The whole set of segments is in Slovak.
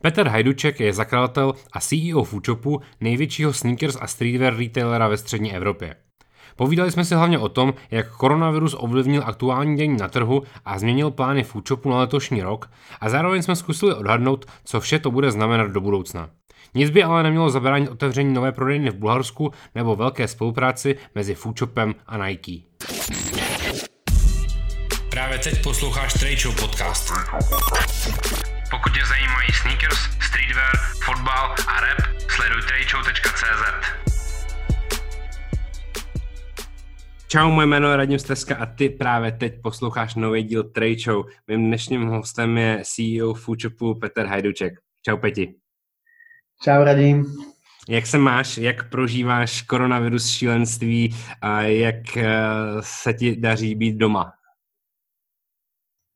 Peter Hajduček je zakladatel a CEO Foodshopu, největšího sneakers a streetwear retailera ve střední Evropě. Povídali jsme si hlavně o tom, jak koronavirus ovlivnil aktuální dění na trhu a změnil plány Foodshopu na letošní rok a zároveň jsme zkusili odhadnout, co vše to bude znamenat do budoucna. Nic by ale nemělo zabránit otevření nové prodejny v Bulharsku nebo velké spolupráci mezi Foodshopem a Nike. Právě teď posloucháš Trade podcast. Pokud tě zajímají sneakers, streetwear, fotbal a rap, sleduj tradeshow.cz. Čau, moje jméno je Radim Steska a ty právě teď posloucháš nový díl Trade Show. Mým dnešním hostem je CEO Foodshopu Petr Hajduček. Čau Peti. Čau Radim. Jak se máš, jak prožíváš koronavirus šílenství a jak eh, se ti daří být doma?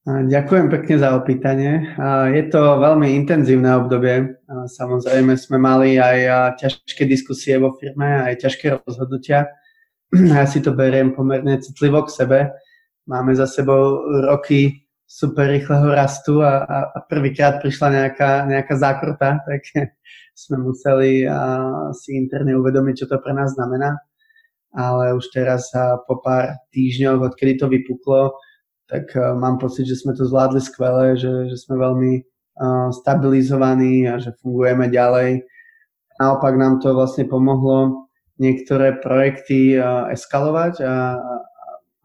Ďakujem pekne za opýtanie. Je to veľmi intenzívne obdobie. Samozrejme sme mali aj ťažké diskusie vo firme, aj ťažké rozhodnutia. Ja si to beriem pomerne citlivo k sebe. Máme za sebou roky super rýchleho rastu a, a, a prvýkrát prišla nejaká, nejaká zákrota, tak sme museli si interne uvedomiť, čo to pre nás znamená. Ale už teraz po pár týždňoch, odkedy to vypuklo, tak uh, mám pocit, že sme to zvládli skvele, že, že sme veľmi uh, stabilizovaní a že fungujeme ďalej. Naopak nám to vlastne pomohlo niektoré projekty uh, eskalovať a,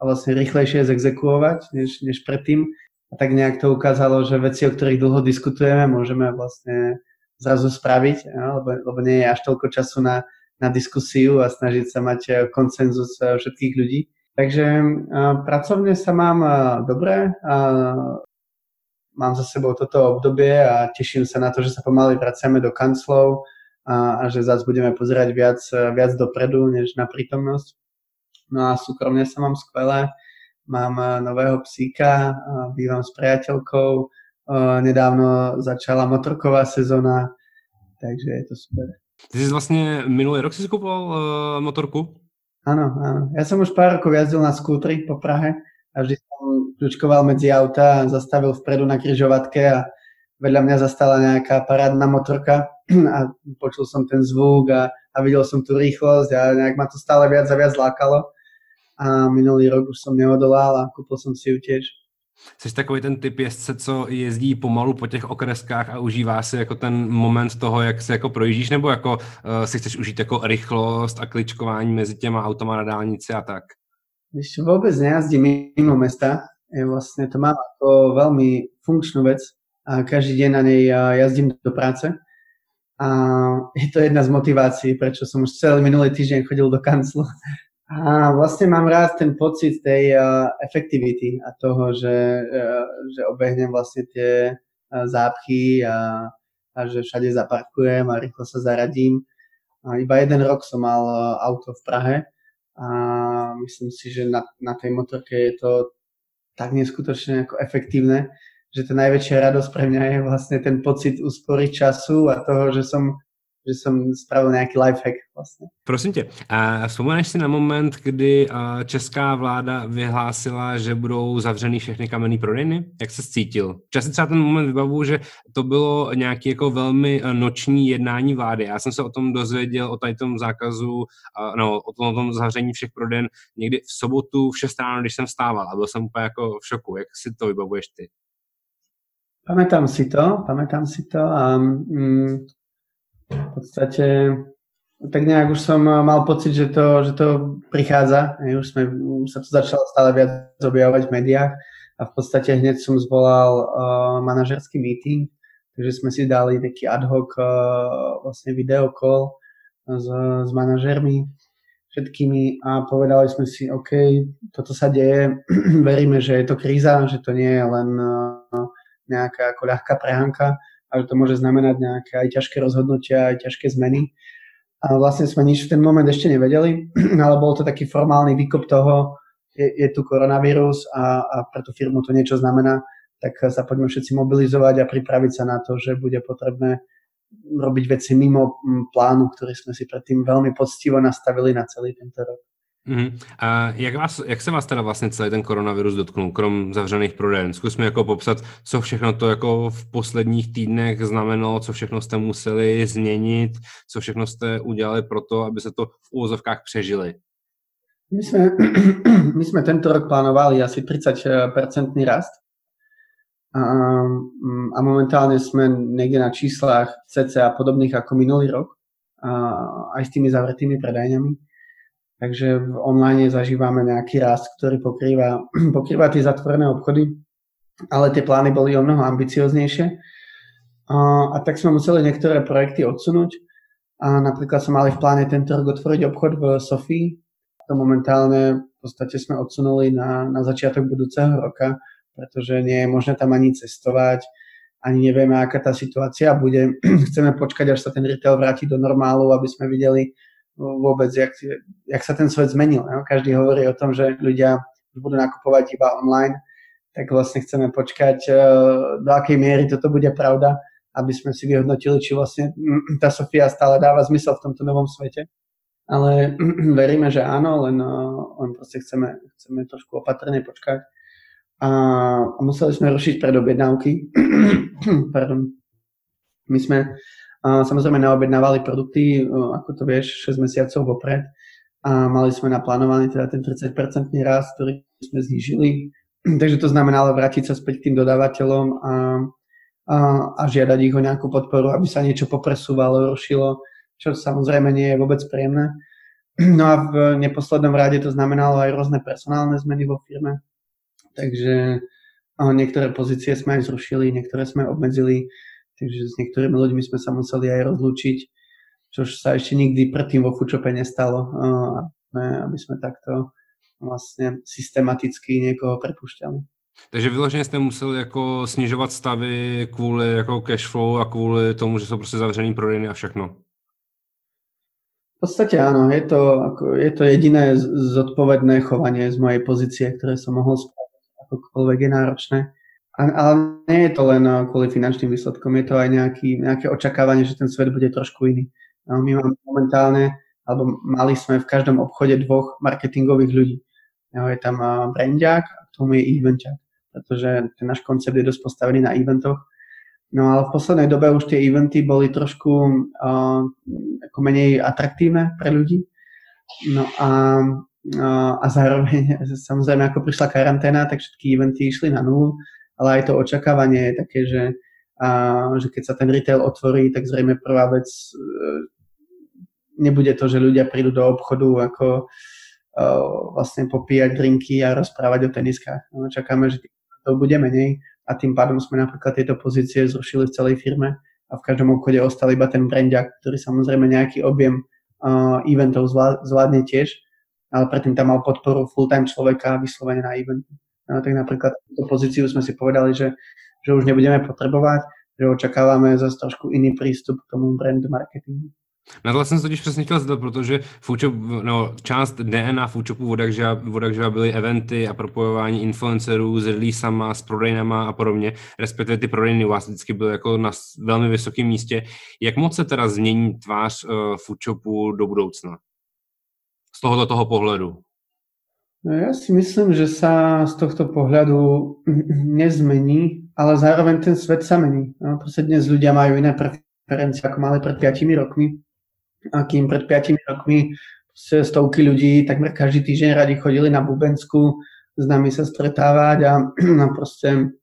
a vlastne rýchlejšie zexekuovať než, než predtým. A tak nejak to ukázalo, že veci, o ktorých dlho diskutujeme, môžeme vlastne zrazu spraviť, lebo, lebo nie je až toľko času na, na diskusiu a snažiť sa mať koncenzus všetkých ľudí. Takže pracovne sa mám dobre, mám za sebou toto obdobie a teším sa na to, že sa pomaly vraciame do kanclov a, a že zase budeme pozerať viac, viac dopredu, než na prítomnosť. No a súkromne sa mám skvelé, mám nového psíka, bývam s priateľkou, nedávno začala motorková sezóna, takže je to super. Ty jsi vlastně minulý rok si kupoval uh, motorku? Áno, áno. Ja som už pár rokov jazdil na skútri po Prahe a vždy som kľúčkoval medzi auta a zastavil vpredu na kryžovatke a vedľa mňa zastala nejaká parádna motorka a počul som ten zvuk a, a videl som tú rýchlosť a nejak ma to stále viac a viac lákalo. A minulý rok už som neodolal a kúpil som si ju tiež. Jsi takový ten typ jezdce, co jezdí pomalu po těch okreskách a užívá si jako ten moment toho, jak se jako projíždíš, nebo jako uh, si chceš užít jako rychlost a kličkování mezi těma automa na dálnici a tak? Ešte vôbec nejazdím mimo mesta. Ja vlastne to mám ako veľmi funkčnú vec a každý deň na nej jazdím do práce. A je to jedna z motivácií, prečo som už celý minulý týždeň chodil do kanclu a vlastne mám rád ten pocit tej uh, efektivity a toho, že, uh, že obehnem vlastne tie uh, zápchy a, a že všade zaparkujem a rýchlo sa zaradím. A iba jeden rok som mal uh, auto v Prahe a myslím si, že na, na tej motorke je to tak neskutočne ako efektívne, že tá najväčšia radosť pre mňa je vlastne ten pocit úspory času a toho, že som že jsem spravil nějaký lifehack vlastně. Prosím tě, vzpomeneš si na moment, kdy česká vláda vyhlásila, že budou zavřeny všechny kamenné prodejny? Jak se cítil? Časy třeba ten moment vybavu, že to bylo nějaký jako velmi noční jednání vlády. Já jsem se o tom dozvěděl, o tady tom zákazu, no, o tom, o tom zavření všech prodejen někdy v sobotu v 6 ráno, když jsem stával a byl jsem úplně jako v šoku. Jak si to vybavuješ ty? Pamätám si to, pamätám si to a mm, v podstate tak nejak už som mal pocit, že to, že to prichádza. Už, sme, už sa to začalo stále viac objavovať v médiách. A v podstate hneď som zvolal uh, manažerský meeting, takže sme si dali taký ad hoc uh, vlastne video call s, s manažermi všetkými a povedali sme si, OK, toto sa deje, veríme, že je to kríza, že to nie je len uh, nejaká ako ľahká prehánka, a že to môže znamenať nejaké aj ťažké rozhodnutia, aj ťažké zmeny. A vlastne sme nič v ten moment ešte nevedeli, ale bol to taký formálny výkop toho, je, je tu koronavírus a, a pre tú firmu to niečo znamená, tak sa poďme všetci mobilizovať a pripraviť sa na to, že bude potrebné robiť veci mimo plánu, ktorý sme si predtým veľmi poctivo nastavili na celý tento rok. Mm. A jak, vás, jak se vás teda vlastně celý ten koronavirus dotknul, krom zavřených prodejen? Zkusme jako popsat, co všechno to jako v posledních týdnech znamenalo, co všechno jste museli změnit, co všechno jste udělali pro to, aby se to v úvozovkách přežili. My sme, my sme tento rok plánovali asi 30-percentný rast a, a momentálne sme niekde na číslach cca podobných ako minulý rok, a aj s tými zavretými predajňami. Takže v online zažívame nejaký rast, ktorý pokrýva, pokrýva tie zatvorené obchody, ale tie plány boli o mnoho ambicioznejšie. A, a tak sme museli niektoré projekty odsunúť. A napríklad sme mali v pláne tento rok otvoriť obchod v Sofii. To momentálne v podstate sme odsunuli na, na začiatok budúceho roka, pretože nie je možné tam ani cestovať, ani nevieme, aká tá situácia bude. Chceme počkať, až sa ten retail vráti do normálu, aby sme videli, vôbec, jak, jak sa ten svet zmenil. No? Každý hovorí o tom, že ľudia budú nakupovať iba online, tak vlastne chceme počkať, e, do akej miery toto bude pravda, aby sme si vyhodnotili, či vlastne tá Sofia stále dáva zmysel v tomto novom svete. Ale veríme, že áno, len, e, len proste chceme, chceme trošku opatrne počkať. A museli sme rušiť predobjednávky. Pardon. My sme samozrejme naobjednávali produkty, ako to vieš, 6 mesiacov vopred a mali sme naplánovaný teda ten 30-percentný rast, ktorý sme znížili. Takže to znamenalo vrátiť sa späť k tým dodávateľom a, a, a žiadať ich o nejakú podporu, aby sa niečo popresúvalo, rušilo, čo samozrejme nie je vôbec príjemné. No a v neposlednom rade to znamenalo aj rôzne personálne zmeny vo firme. Takže niektoré pozície sme aj zrušili, niektoré sme obmedzili takže s niektorými ľuďmi sme sa museli aj rozlúčiť, čo sa ešte nikdy predtým vo Fučope nestalo, aby sme takto vlastne systematicky niekoho prepušťali. Takže vyloženě jste museli jako snižovat stavy kvůli jako cash flow a kvůli tomu, že jsou prostě zavřený prodejny a všechno. V podstate áno, je to, je to jediné zodpovedné chovanie z mojej pozície, ktoré som mohol spraviť, akokoľvek je náročné. Ale nie je to len eh, kvôli finančným výsledkom, je to aj nejaký, nejaké očakávanie, že ten svet bude trošku iný. No, my máme momentálne, alebo mali sme v každom obchode dvoch marketingových ľudí. No, je tam eh, brandiak a k tomu je evenťák, pretože ten náš koncept je dosť postavený na eventoch. No ale v poslednej dobe už tie eventy boli trošku uh, ako menej atraktívne pre ľudí. No a, uh, a zároveň, samozrejme, ako prišla karanténa, tak všetky eventy išli na nulu ale aj to očakávanie je také, že, a, že keď sa ten retail otvorí, tak zrejme prvá vec e, nebude to, že ľudia prídu do obchodu ako e, vlastne popíjať drinky a rozprávať o teniskách. No, čakáme, že to bude menej a tým pádom sme napríklad tieto pozície zrušili v celej firme a v každom obchode ostal iba ten brandiak, ktorý samozrejme nejaký objem uh, eventov zvládne tiež, ale predtým tam mal podporu full-time človeka vyslovene na eventy. No, tak napríklad túto pozíciu sme si povedali, že, že už nebudeme potrebovať, že očakávame zase trošku iný prístup k tomu brand marketingu. Na to jsem se totiž přesně chtěl zeptat, protože Foodshop, no, část DNA Foodshopu Vodakža byly eventy a propojování influencerů s releasama, s prodejnama a podobně, respektive ty prodejny u vás vždycky byly jako na velmi vysokém místě. Jak moc se teda změní tvář uh, Foodshopu do budoucna? Z tohoto toho pohledu. No ja si myslím, že sa z tohto pohľadu nezmení, ale zároveň ten svet sa mení. No, proste dnes ľudia majú iné preferencie, ako mali pred 5 rokmi. A kým pred 5 rokmi stovky ľudí takmer každý týždeň radi chodili na Bubensku s nami sa stretávať a, a proste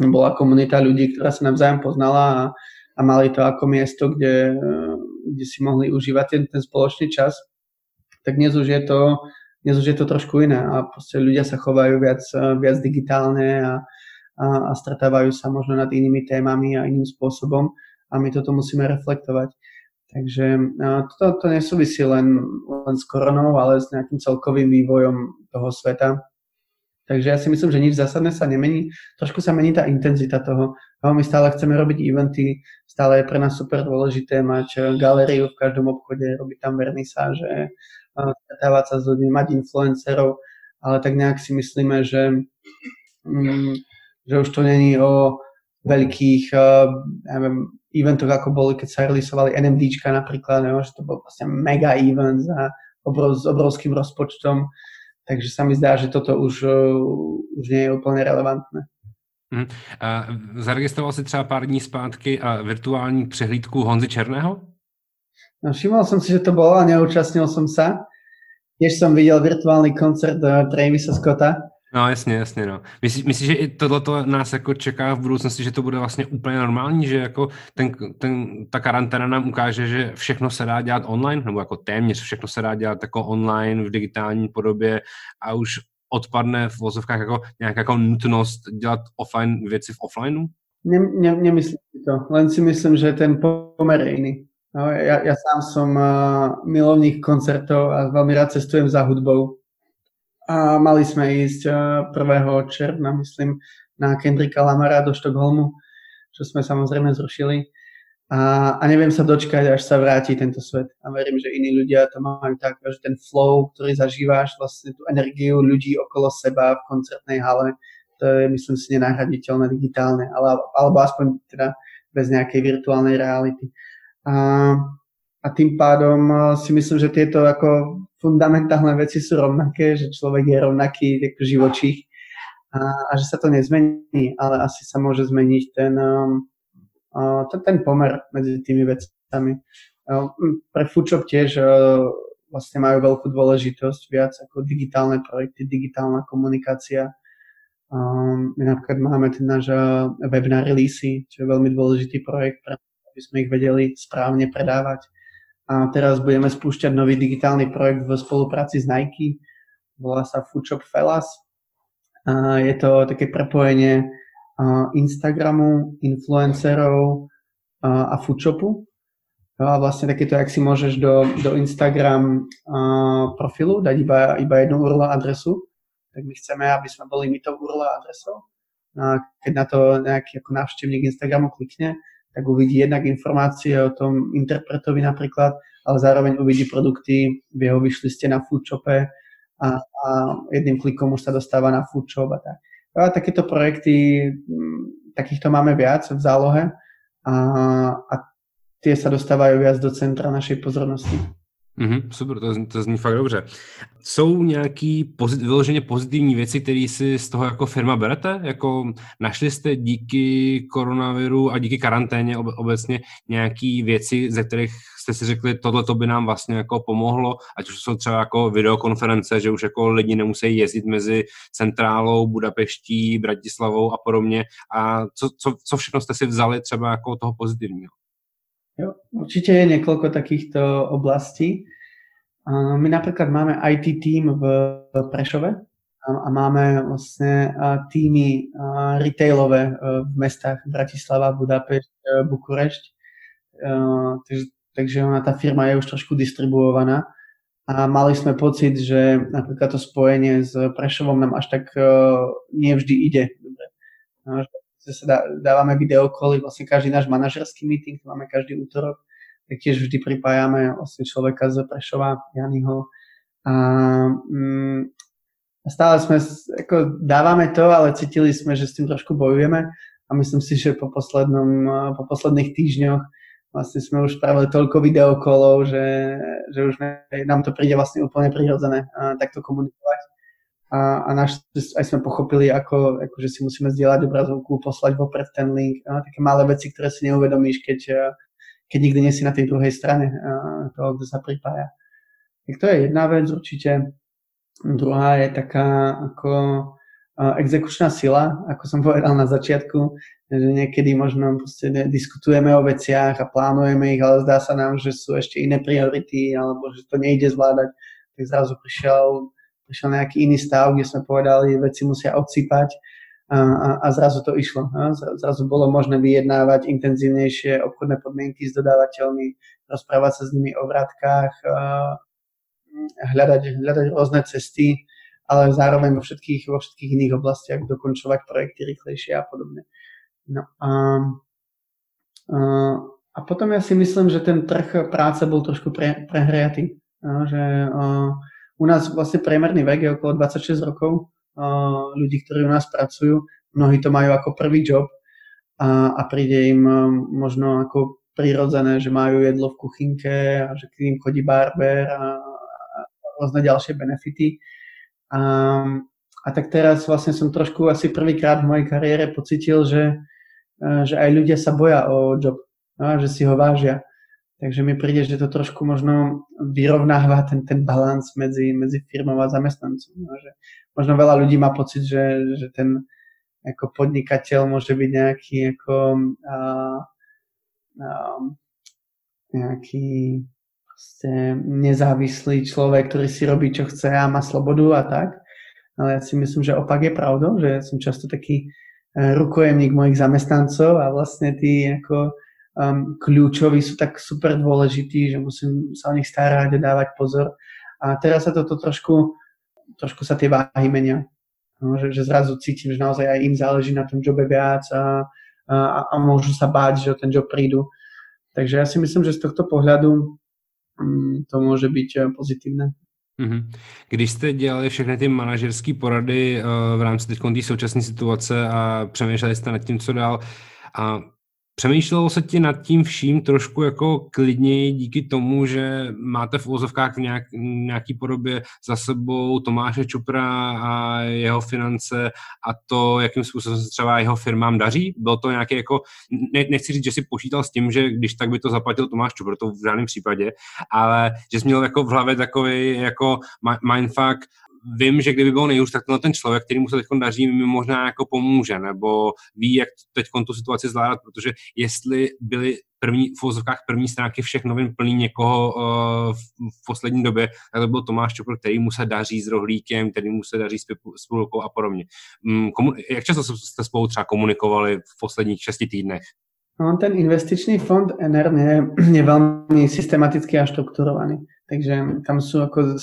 bola komunita ľudí, ktorá sa navzájom poznala a, a mali to ako miesto, kde, kde si mohli užívať ten, ten spoločný čas. Tak dnes už je to dnes už je to trošku iné a proste ľudia sa chovajú viac, viac digitálne a, a, a stretávajú sa možno nad inými témami a iným spôsobom a my toto musíme reflektovať. Takže to, to nesúvisí len, len s koronou, ale s nejakým celkovým vývojom toho sveta. Takže ja si myslím, že nič zásadné sa nemení. Trošku sa mení tá intenzita toho. No, my stále chceme robiť eventy, stále je pre nás super dôležité mať galériu v každom obchode, robiť tam vernisáže, stretávať sa s ľuďmi, mať influencerov, ale tak nejak si myslíme, že, mm, že už to není o veľkých uh, neviem, eventoch, ako boli, keď sa releaseovali NMDčka napríklad, neviem, že to bol vlastne mega event za obrov, s obrovským rozpočtom, takže sa mi zdá, že toto už, už nie je úplne relevantné. Hmm. A zaregistroval si třeba pár dní zpátky a virtuální přehlídku Honzy Černého? No, všimol som si, že to bolo a neúčastnil som sa. Tiež som videl virtuálny koncert Travisa Scotta, No jasně, jasně, no. Myslíš, myslí, že i tohle nás jako čeká v budoucnosti, že to bude vlastně úplně normální, že jako ten, ten, ta karanténa nám ukáže, že všechno se dá dělat online, nebo jako téměř všechno se dá dělat jako online v digitální podobě a už odpadne v vozovkách jako nějaká jako nutnost dělat offline věci v offlineu? Ne, ne, nemyslím to, len si myslím, že ten pomer je iný. No, ja, ja sám som uh, milovník koncertov a veľmi rád cestujem za hudbou a mali sme ísť 1. Eh, června, myslím, na Kendricka Lamara do Štokholmu, čo sme samozrejme zrušili. A, a neviem sa dočkať, až sa vráti tento svet. A verím, že iní ľudia to majú tak, že ten flow, ktorý zažíváš, vlastne tú energiu ľudí okolo seba v koncertnej hale, to je, myslím si, nenahraditeľné digitálne, ale, alebo aspoň teda bez nejakej virtuálnej reality. A, a tým pádom eh, si myslím, že tieto ako fundamentálne veci sú rovnaké, že človek je rovnaký ako živočích a, a že sa to nezmení, ale asi sa môže zmeniť ten, uh, ten pomer medzi tými vecami. Uh, pre Foodshop tiež vlastne majú veľkú dôležitosť viac ako digitálne projekty, digitálna komunikácia. Um, my napríklad máme ten náš web na release, čo je veľmi dôležitý projekt, pre aby sme ich vedeli správne predávať a teraz budeme spúšťať nový digitálny projekt v spolupráci s Nike. Volá sa Foodshop Fellas. A je to také prepojenie Instagramu, influencerov a Foodshopu. A vlastne takéto, ak si môžeš do, do Instagram profilu dať iba, iba jednu URL adresu, tak my chceme, aby sme boli my tou URL adresou. A keď na to nejaký ako návštevník Instagramu klikne, tak uvidí jednak informácie o tom interpretovi napríklad, ale zároveň uvidí produkty v jeho vyšliste na foodshope a, a jedným klikom už sa dostáva na foodshop a tak. A takéto projekty, mm, takýchto máme viac v zálohe a, a tie sa dostávajú viac do centra našej pozornosti. Mm-hmm, super, to, to zní fakt dobře. Jsou nějaký pozit, vyloženě pozitivní věci, které si z toho jako firma berete? Jako našli jste díky koronaviru a díky karanténě ob, obecně nějaký věci, ze kterých jste si řekli, tohle to by nám vlastně jako pomohlo, ať už jsou třeba jako videokonference, že už jako lidi nemusí jezdit mezi centrálou, Budapeští, Bratislavou a podobně. A co, co, co všechno jste si vzali třeba jako toho pozitivního? Jo, určite je niekoľko takýchto oblastí. My napríklad máme IT tým v Prešove a máme vlastne týmy retailové v mestách Bratislava, Budapešť, Bukurešť. Takže, takže ona, tá firma je už trošku distribuovaná a mali sme pocit, že napríklad to spojenie s Prešovom nám až tak nevždy ide. Dá, dávame videokoly, vlastne každý náš manažerský meeting, to máme každý útorok, tak tiež vždy pripájame vlastne človeka z Prešova, Janyho. A mm, stále sme, ako dávame to, ale cítili sme, že s tým trošku bojujeme a myslím si, že po, poslednom, po posledných týždňoch vlastne sme už spravili toľko videokolov, že, že už nám to príde vlastne úplne prirodzené takto komunikovať a, a naš, aj sme pochopili, ako, ako že si musíme zdieľať obrazovku, poslať vopred ten link, a také malé veci, ktoré si neuvedomíš, keď, keď nikdy nie si na tej druhej strane toho, kto sa pripája. Tak to je jedna vec určite. Druhá je taká ako exekučná sila, ako som povedal na začiatku, že niekedy možno diskutujeme o veciach a plánujeme ich, ale zdá sa nám, že sú ešte iné priority alebo že to nejde zvládať. Tak zrazu prišiel prišiel nejaký iný stav, kde sme povedali, veci musia odsýpať a, a, a zrazu to išlo. A zrazu bolo možné vyjednávať intenzívnejšie obchodné podmienky s dodávateľmi, rozprávať sa s nimi o vratkách, hľadať, hľadať rôzne cesty, ale zároveň vo všetkých, vo všetkých iných oblastiach dokončovať projekty rýchlejšie a podobne. No a, a, a potom ja si myslím, že ten trh práce bol trošku pre, prehriatý. A, že a, u nás vlastne priemerný vek je okolo 26 rokov ľudí, ktorí u nás pracujú. Mnohí to majú ako prvý job a, a príde im možno ako prirodzené, že majú jedlo v kuchynke a že k ním chodí barber a, a rôzne ďalšie benefity. A, a tak teraz vlastne som trošku asi prvýkrát v mojej kariére pocitil, že, že aj ľudia sa boja o job, no, že si ho vážia. Takže mi príde, že to trošku možno vyrovnáva ten, ten balans medzi, medzi firmou a zamestnancom. No, že možno veľa ľudí má pocit, že, že ten ako podnikateľ môže byť nejaký ako a, a, nejaký proste nezávislý človek, ktorý si robí, čo chce a má slobodu a tak. Ale ja si myslím, že opak je pravdou, že som často taký e, rukojemník mojich zamestnancov a vlastne tí ako um, kľúčoví sú tak super dôležití, že musím sa o nich starať a dávať pozor. A teraz sa toto trošku, trošku sa tie váhy menia. No, že, že zrazu cítim, že naozaj aj im záleží na tom jobe viac a, a, a môžu sa báť, že o ten job prídu. Takže ja si myslím, že z tohto pohľadu um, to môže byť uh, pozitívne. Mhm. Když jste dělali všechny ty manažerské porady uh, v rámci teď té současné situace a přemýšleli jste nad tím, co dál, a Přemýšlelo se ti nad tím vším trošku jako klidněji díky tomu, že máte v úzovkách v nějak, nějaký podobě za sebou Tomáše Čupra a jeho finance a to, jakým způsobem se třeba jeho firmám daří? Bylo to nějaké jako, ne, nechci říct, že si počítal s tím, že když tak by to zaplatil Tomáš Čupr, to v žádném případě, ale že jsi měl jako v hlavě takový jako mindfuck, vím, že kdyby byl nejhůř, tak ten člověk, který mu se teď daří, mi možná jako pomůže, nebo ví, jak teď tu situaci zvládat, protože jestli byly první, v vozovkách první stránky všech novin plný někoho uh, v, poslední době, tak to byl Tomáš Čopr, který mu se daří s rohlíkem, který mu se daří s spolkou a podobně. Um, komu, jak často jste spolu třeba komunikovali v posledních šesti týdnech? No, ten investičný fond NR je, je veľmi systematický a štrukturovaný. Takže tam sú ako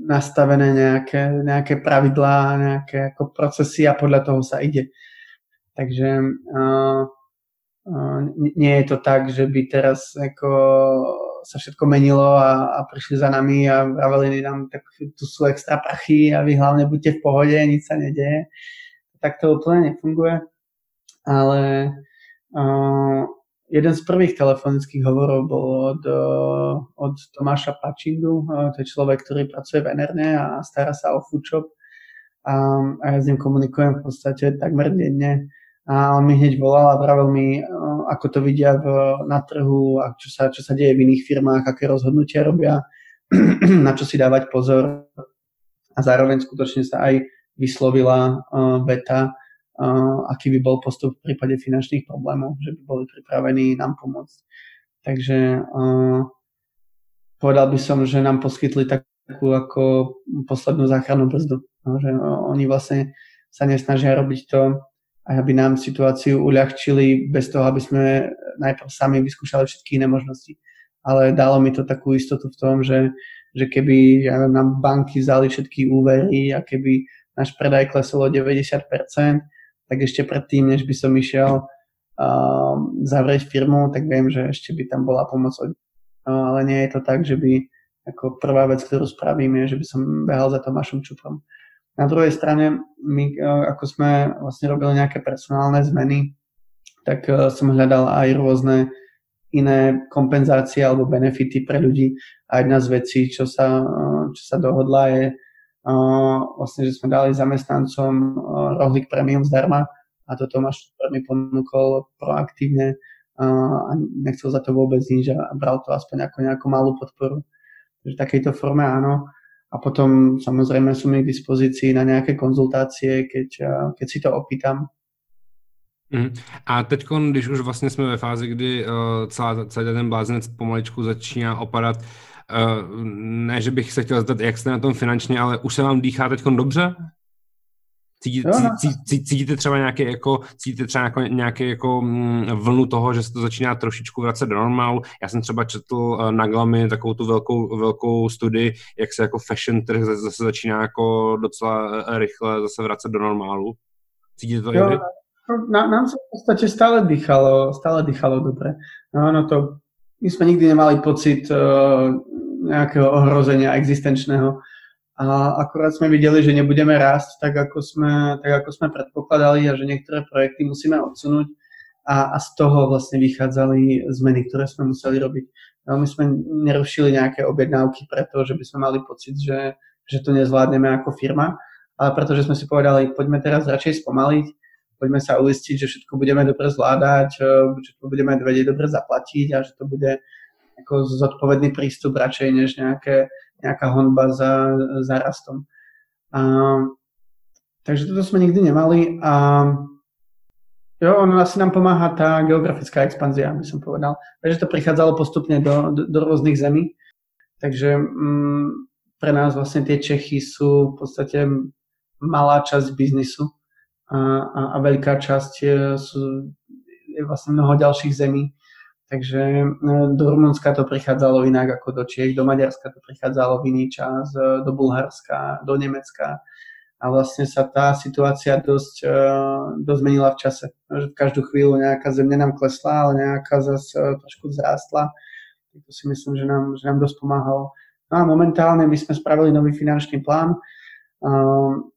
nastavené nejaké, nejaké pravidlá, nejaké ako procesy a podľa toho sa ide. Takže uh, uh, nie je to tak, že by teraz ako sa všetko menilo a, a prišli za nami a vraveli nám, tak tu sú extra prachy a vy hlavne buďte v pohode, nič sa nedeje. Tak to úplne nefunguje. Ale uh, jeden z prvých telefonických hovorov bol od, od Tomáša Pačindu, to je človek, ktorý pracuje v NRN a stará sa o foodshop a, a ja s ním komunikujem v podstate takmer denne. A on mi hneď volal a vravel mi, ako to vidia v, na trhu a čo sa, čo sa deje v iných firmách, aké rozhodnutia robia, na čo si dávať pozor. A zároveň skutočne sa aj vyslovila uh, veta, aký by bol postup v prípade finančných problémov, že by boli pripravení nám pomôcť. Takže povedal by som, že nám poskytli takú ako poslednú záchrannú brzdu. No, že oni vlastne sa nesnažia robiť to, aby nám situáciu uľahčili bez toho, aby sme najprv sami vyskúšali všetky iné možnosti. Ale dalo mi to takú istotu v tom, že, že keby ja nám banky vzali všetky úvery a keby náš predaj klesol o 90%, tak ešte predtým, než by som išiel uh, zavrieť firmu, tak viem, že ešte by tam bola pomoc od uh, ale nie je to tak, že by ako prvá vec, ktorú spravím, je, že by som behal za Tomášom Čuprom. Na druhej strane, my uh, ako sme vlastne robili nejaké personálne zmeny, tak uh, som hľadal aj rôzne iné kompenzácie alebo benefity pre ľudí. A jedna z vecí, čo sa, uh, čo sa dohodla, je vlastne, že sme dali zamestnancom rohlík premium zdarma a to Tomáš mi ponúkol proaktívne a nechcel za to vôbec nič a bral to aspoň ako nejakú malú podporu. Takže v takejto forme áno. A potom samozrejme sú mi k dispozícii na nejaké konzultácie, keď, keď si to opýtam. Mm. A teď, když už vlastně jsme ve fázi, kdy uh, celá, celý ten blázinec pomaličku začíná opadat, ne, že bych se chtěl zeptat, jak jste na tom finančně, ale už se vám dýchá teď dobře? Cítíte, no, cítíte, cítíte třeba nějaké jako, cítíte třeba jako, nějaké jako mm, vlnu toho, že se to začíná trošičku vracet do normálu. Já jsem třeba četl uh, na Glamy takovou tu velkou, velkou studii, jak se jako fashion trh zase začíná jako docela uh, rychle zase vracet do normálu. Cítíte to jo, i Na, nám sa v podstate stále dýchalo, stále dýchalo dobre. No, no to, my sme nikdy nemali pocit uh, nejakého ohrozenia existenčného. A akurát sme videli, že nebudeme rásť tak, ako sme, tak, ako sme predpokladali a že niektoré projekty musíme odsunúť. a, a z toho vlastne vychádzali zmeny, ktoré sme museli robiť. No, my sme nerušili nejaké objednávky preto, že by sme mali pocit, že, že to nezvládneme ako firma, ale pretože sme si povedali, poďme teraz radšej spomaliť, poďme sa uistiť, že všetko budeme dobre zvládať, že to budeme vedieť dobre zaplatiť a že to bude ako zodpovedný prístup radšej než nejaké, nejaká honba za, za rastom. A, takže toto sme nikdy nemali a jo, ono asi nám pomáha tá geografická expanzia, by som povedal. Takže to prichádzalo postupne do, do, do rôznych zemí. Takže mm, pre nás vlastne tie Čechy sú v podstate malá časť biznisu a, a, a veľká časť je, sú, je vlastne mnoho ďalších zemí. Takže no, do Rumunska to prichádzalo inak ako do Čiech, do Maďarska to prichádzalo v iný čas, do Bulharska, do Nemecka a vlastne sa tá situácia dosť, dosť zmenila v čase. V každú chvíľu nejaká země nám klesla, ale nejaká zase trošku vzrástla. To si myslím, že nám, že nám dosť pomáhalo. No a momentálne my sme spravili nový finančný plán,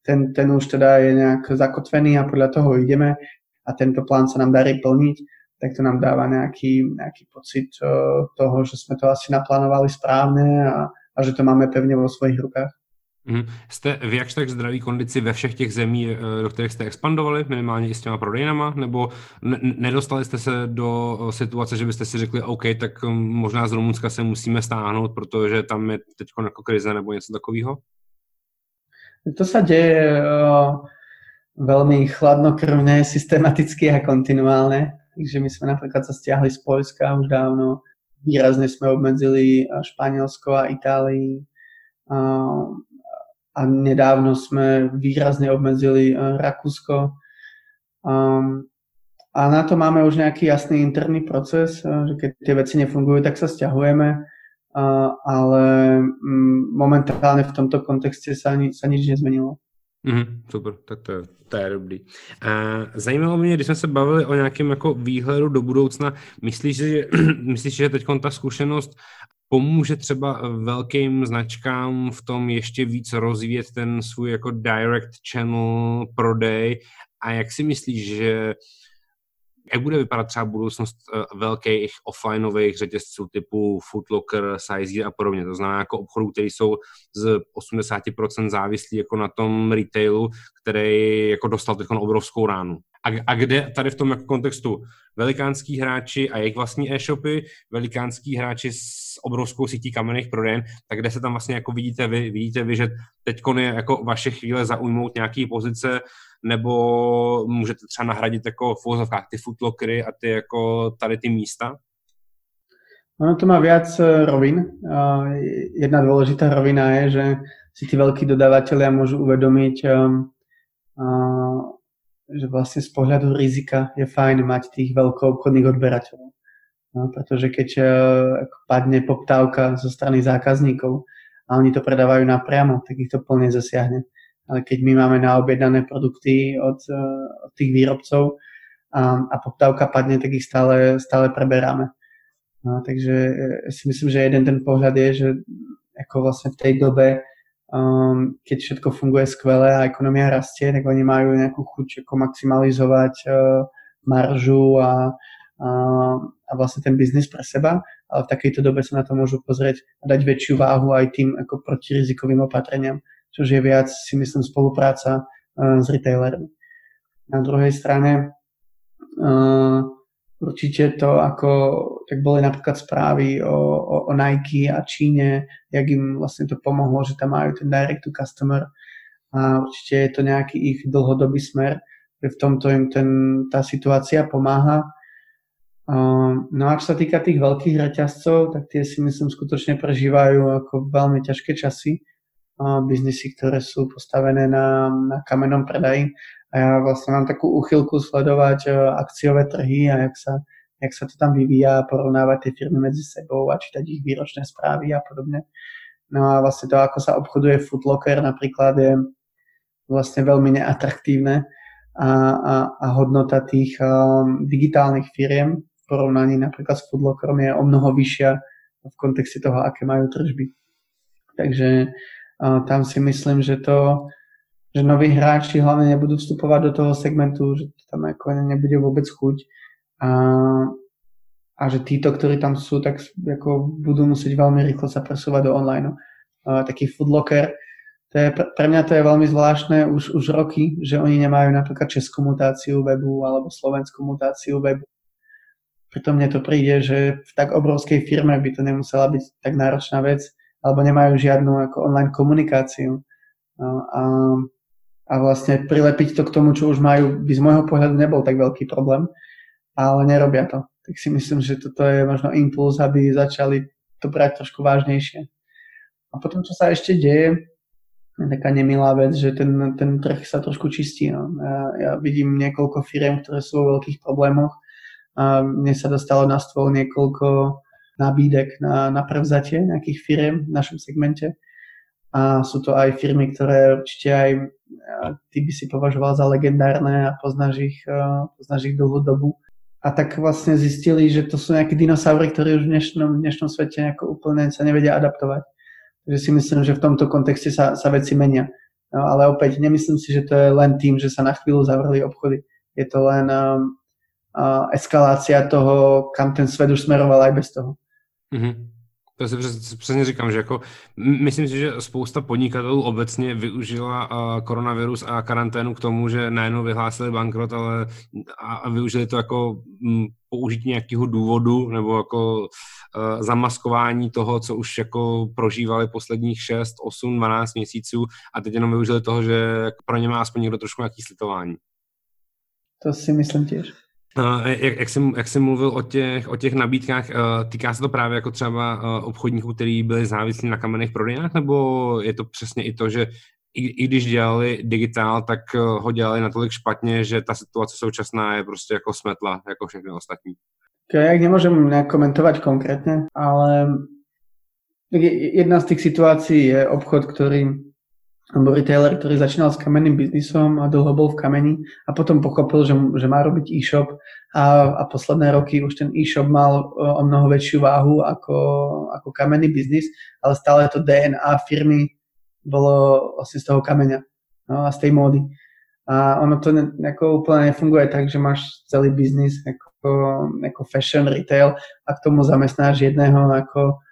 ten, ten už teda je nejak zakotvený a podľa toho ideme a tento plán sa nám darí plniť, tak to nám dáva nejaký, nejaký pocit toho, že sme to asi naplánovali správne a, a že to máme pevně vo svojich rukách. Mm. Jste v jakž tak zdraví kondici ve všech těch zemí, e, do kterých jste expandovali, minimálně i s těma prodejnama, nebo nedostali jste se do e, situace, že byste si řekli, OK, tak možná z Rumunska se musíme stáhnout, protože tam je teď jako krize nebo něco takového? To sa deje uh, veľmi chladnokrvne, systematicky a kontinuálne. Takže my sme napríklad sa stiahli z Polska už dávno. Výrazne sme obmedzili Španielsko a Itálii. Uh, a nedávno sme výrazne obmedzili Rakúsko. Um, a na to máme už nejaký jasný interný proces, že keď tie veci nefungujú, tak sa stiahujeme ale mm, momentálně v tomto kontextě se, ani, se nič nezměnilo. Mm, super, tak to je, to je dobrý. A zajímalo mě, když jsme se bavili o nějakém jako výhledu do budoucna, myslíš, že, myslíš, že teď ta zkušenost pomůže třeba velkým značkám v tom ještě víc rozvíjet ten svůj jako direct channel prodej a jak si myslíš, že jak bude vypadat třeba budoucnost eh, velkých offlineových řetězců typu Footlocker, Size a podobně. To znamená jako obchodů, které jsou z 80% závislí jako na tom retailu, který jako dostal teď obrovskou ránu. A, a kde tady v tom jako kontextu velikánský hráči a jejich vlastní e-shopy, velikánský hráči s obrovskou sítí kamenných prodejen, tak kde se tam vlastně jako vidíte vy, vidíte vy, že teď je jako vaše chvíle zaujmout nějaký pozice, nebo můžete třeba nahradit jako v úzovkách ty footlockery a ty jako tady ty místa? Ono to má viac e, rovin. Jedna dôležitá rovina je, že si tí veľkí dodávateľia môžu uvedomiť, e, že vlastne z pohľadu rizika je fajn mať tých veľkoobchodných odberateľov. No, pretože keď e, padne poptávka zo strany zákazníkov a oni to predávajú napriamo, tak ich to plne zasiahne ale keď my máme naobjednané produkty od, eh, od tých výrobcov a, a poptávka padne, tak ich stále, stále preberáme. No, takže ja si myslím, že jeden ten pohľad je, že ako vlastne v tej dobe, um, keď všetko funguje skvele a ekonomia rastie, tak oni majú nejakú chuť ako maximalizovať uh, maržu a, a, a vlastne ten biznis pre seba, ale v takejto dobe sa na to môžu pozrieť a dať väčšiu váhu aj tým ako protirizikovým opatreniam čož je viac, si myslím, spolupráca uh, s retailermi. Na druhej strane uh, určite to, ako, tak boli napríklad správy o, o, o Nike a Číne, jak im vlastne to pomohlo, že tam majú ten direct to customer a určite je to nejaký ich dlhodobý smer, že v tomto im ten, tá situácia pomáha. Uh, no a čo sa týka tých veľkých reťazcov, tak tie si myslím skutočne prežívajú ako veľmi ťažké časy biznisy, ktoré sú postavené na, na kamennom predaji. A ja vlastne mám takú uchylku sledovať e, akciové trhy a jak sa, jak sa to tam vyvíja, porovnávať tie firmy medzi sebou a čítať ich výročné správy a podobne. No a vlastne to, ako sa obchoduje Footlocker napríklad, je vlastne veľmi neatraktívne a, a, a hodnota tých um, digitálnych firiem v porovnaní napríklad s Footlockerom je o mnoho vyššia v kontexte toho, aké majú tržby. Takže tam si myslím, že to, že noví hráči hlavne nebudú vstupovať do toho segmentu, že tam ako nebude vôbec chuť a, a že títo, ktorí tam sú, tak ako budú musieť veľmi rýchlo sa presúvať do online. Uh, taký foodlocker, to je, pre mňa to je veľmi zvláštne už, už roky, že oni nemajú napríklad českú mutáciu webu alebo slovenskú mutáciu webu. Preto mne to príde, že v tak obrovskej firme by to nemusela byť tak náročná vec, alebo nemajú žiadnu ako online komunikáciu. No, a, a vlastne prilepiť to k tomu, čo už majú, by z môjho pohľadu nebol tak veľký problém, ale nerobia to. Tak si myslím, že toto je možno impuls, aby začali to brať trošku vážnejšie. A potom, čo sa ešte deje, je taká nemilá vec, že ten, ten trh sa trošku čistí. No. Ja, ja vidím niekoľko firiem, ktoré sú vo veľkých problémoch a mne sa dostalo na stôl niekoľko nabídek na, na prevzatie nejakých firiem v našom segmente a sú to aj firmy, ktoré určite aj ty by si považoval za legendárne a poznáš ich, poznáš ich dlhú dobu a tak vlastne zistili, že to sú nejaké dinosaury, ktoré už v dnešnom, v dnešnom svete úplne sa nevedia adaptovať. Takže si myslím, že v tomto kontexte sa, sa veci menia. No, ale opäť, nemyslím si, že to je len tým, že sa na chvíľu zavreli obchody. Je to len um, uh, eskalácia toho, kam ten svet už smeroval aj bez toho. Mm-hmm. To si přesně říkám, že jako myslím si, že spousta podnikatelů obecně využila koronavirus a karanténu k tomu, že najednou vyhlásili bankrot, ale a, a využili to jako použití nějakého důvodu nebo jako uh, zamaskování toho, co už jako prožívali posledních 6, 8, 12 měsíců a teď jenom využili toho, že pro ně má aspoň někdo trošku nějaký slitování. To si myslím těž. Jak, jak, jsem, jak jsem mluvil o těch, o těch nabídkách, týká se to právě jako třeba obchodníků, kteří byli závislí na kamenných prodejnách, nebo je to přesně i to, že i, i když dělali digitál, tak ho dělali natolik špatně, že ta situace současná je prostě jako smetla, jako všechny ostatní. Ja nemôžem nejak komentovať konkrétne, ale jedna z tých situácií je obchod, ktorý alebo retailer, ktorý začínal s kamenným biznisom a dlho bol v kameni a potom pochopil, že, že má robiť e-shop a, a posledné roky už ten e-shop mal o mnoho väčšiu váhu ako, ako kamenný biznis, ale stále to DNA firmy bolo vlastne z toho kameňa no, a z tej módy. A ono to ne, ako úplne nefunguje tak, že máš celý biznis ako, ako fashion retail a k tomu zamestnáš jedného ako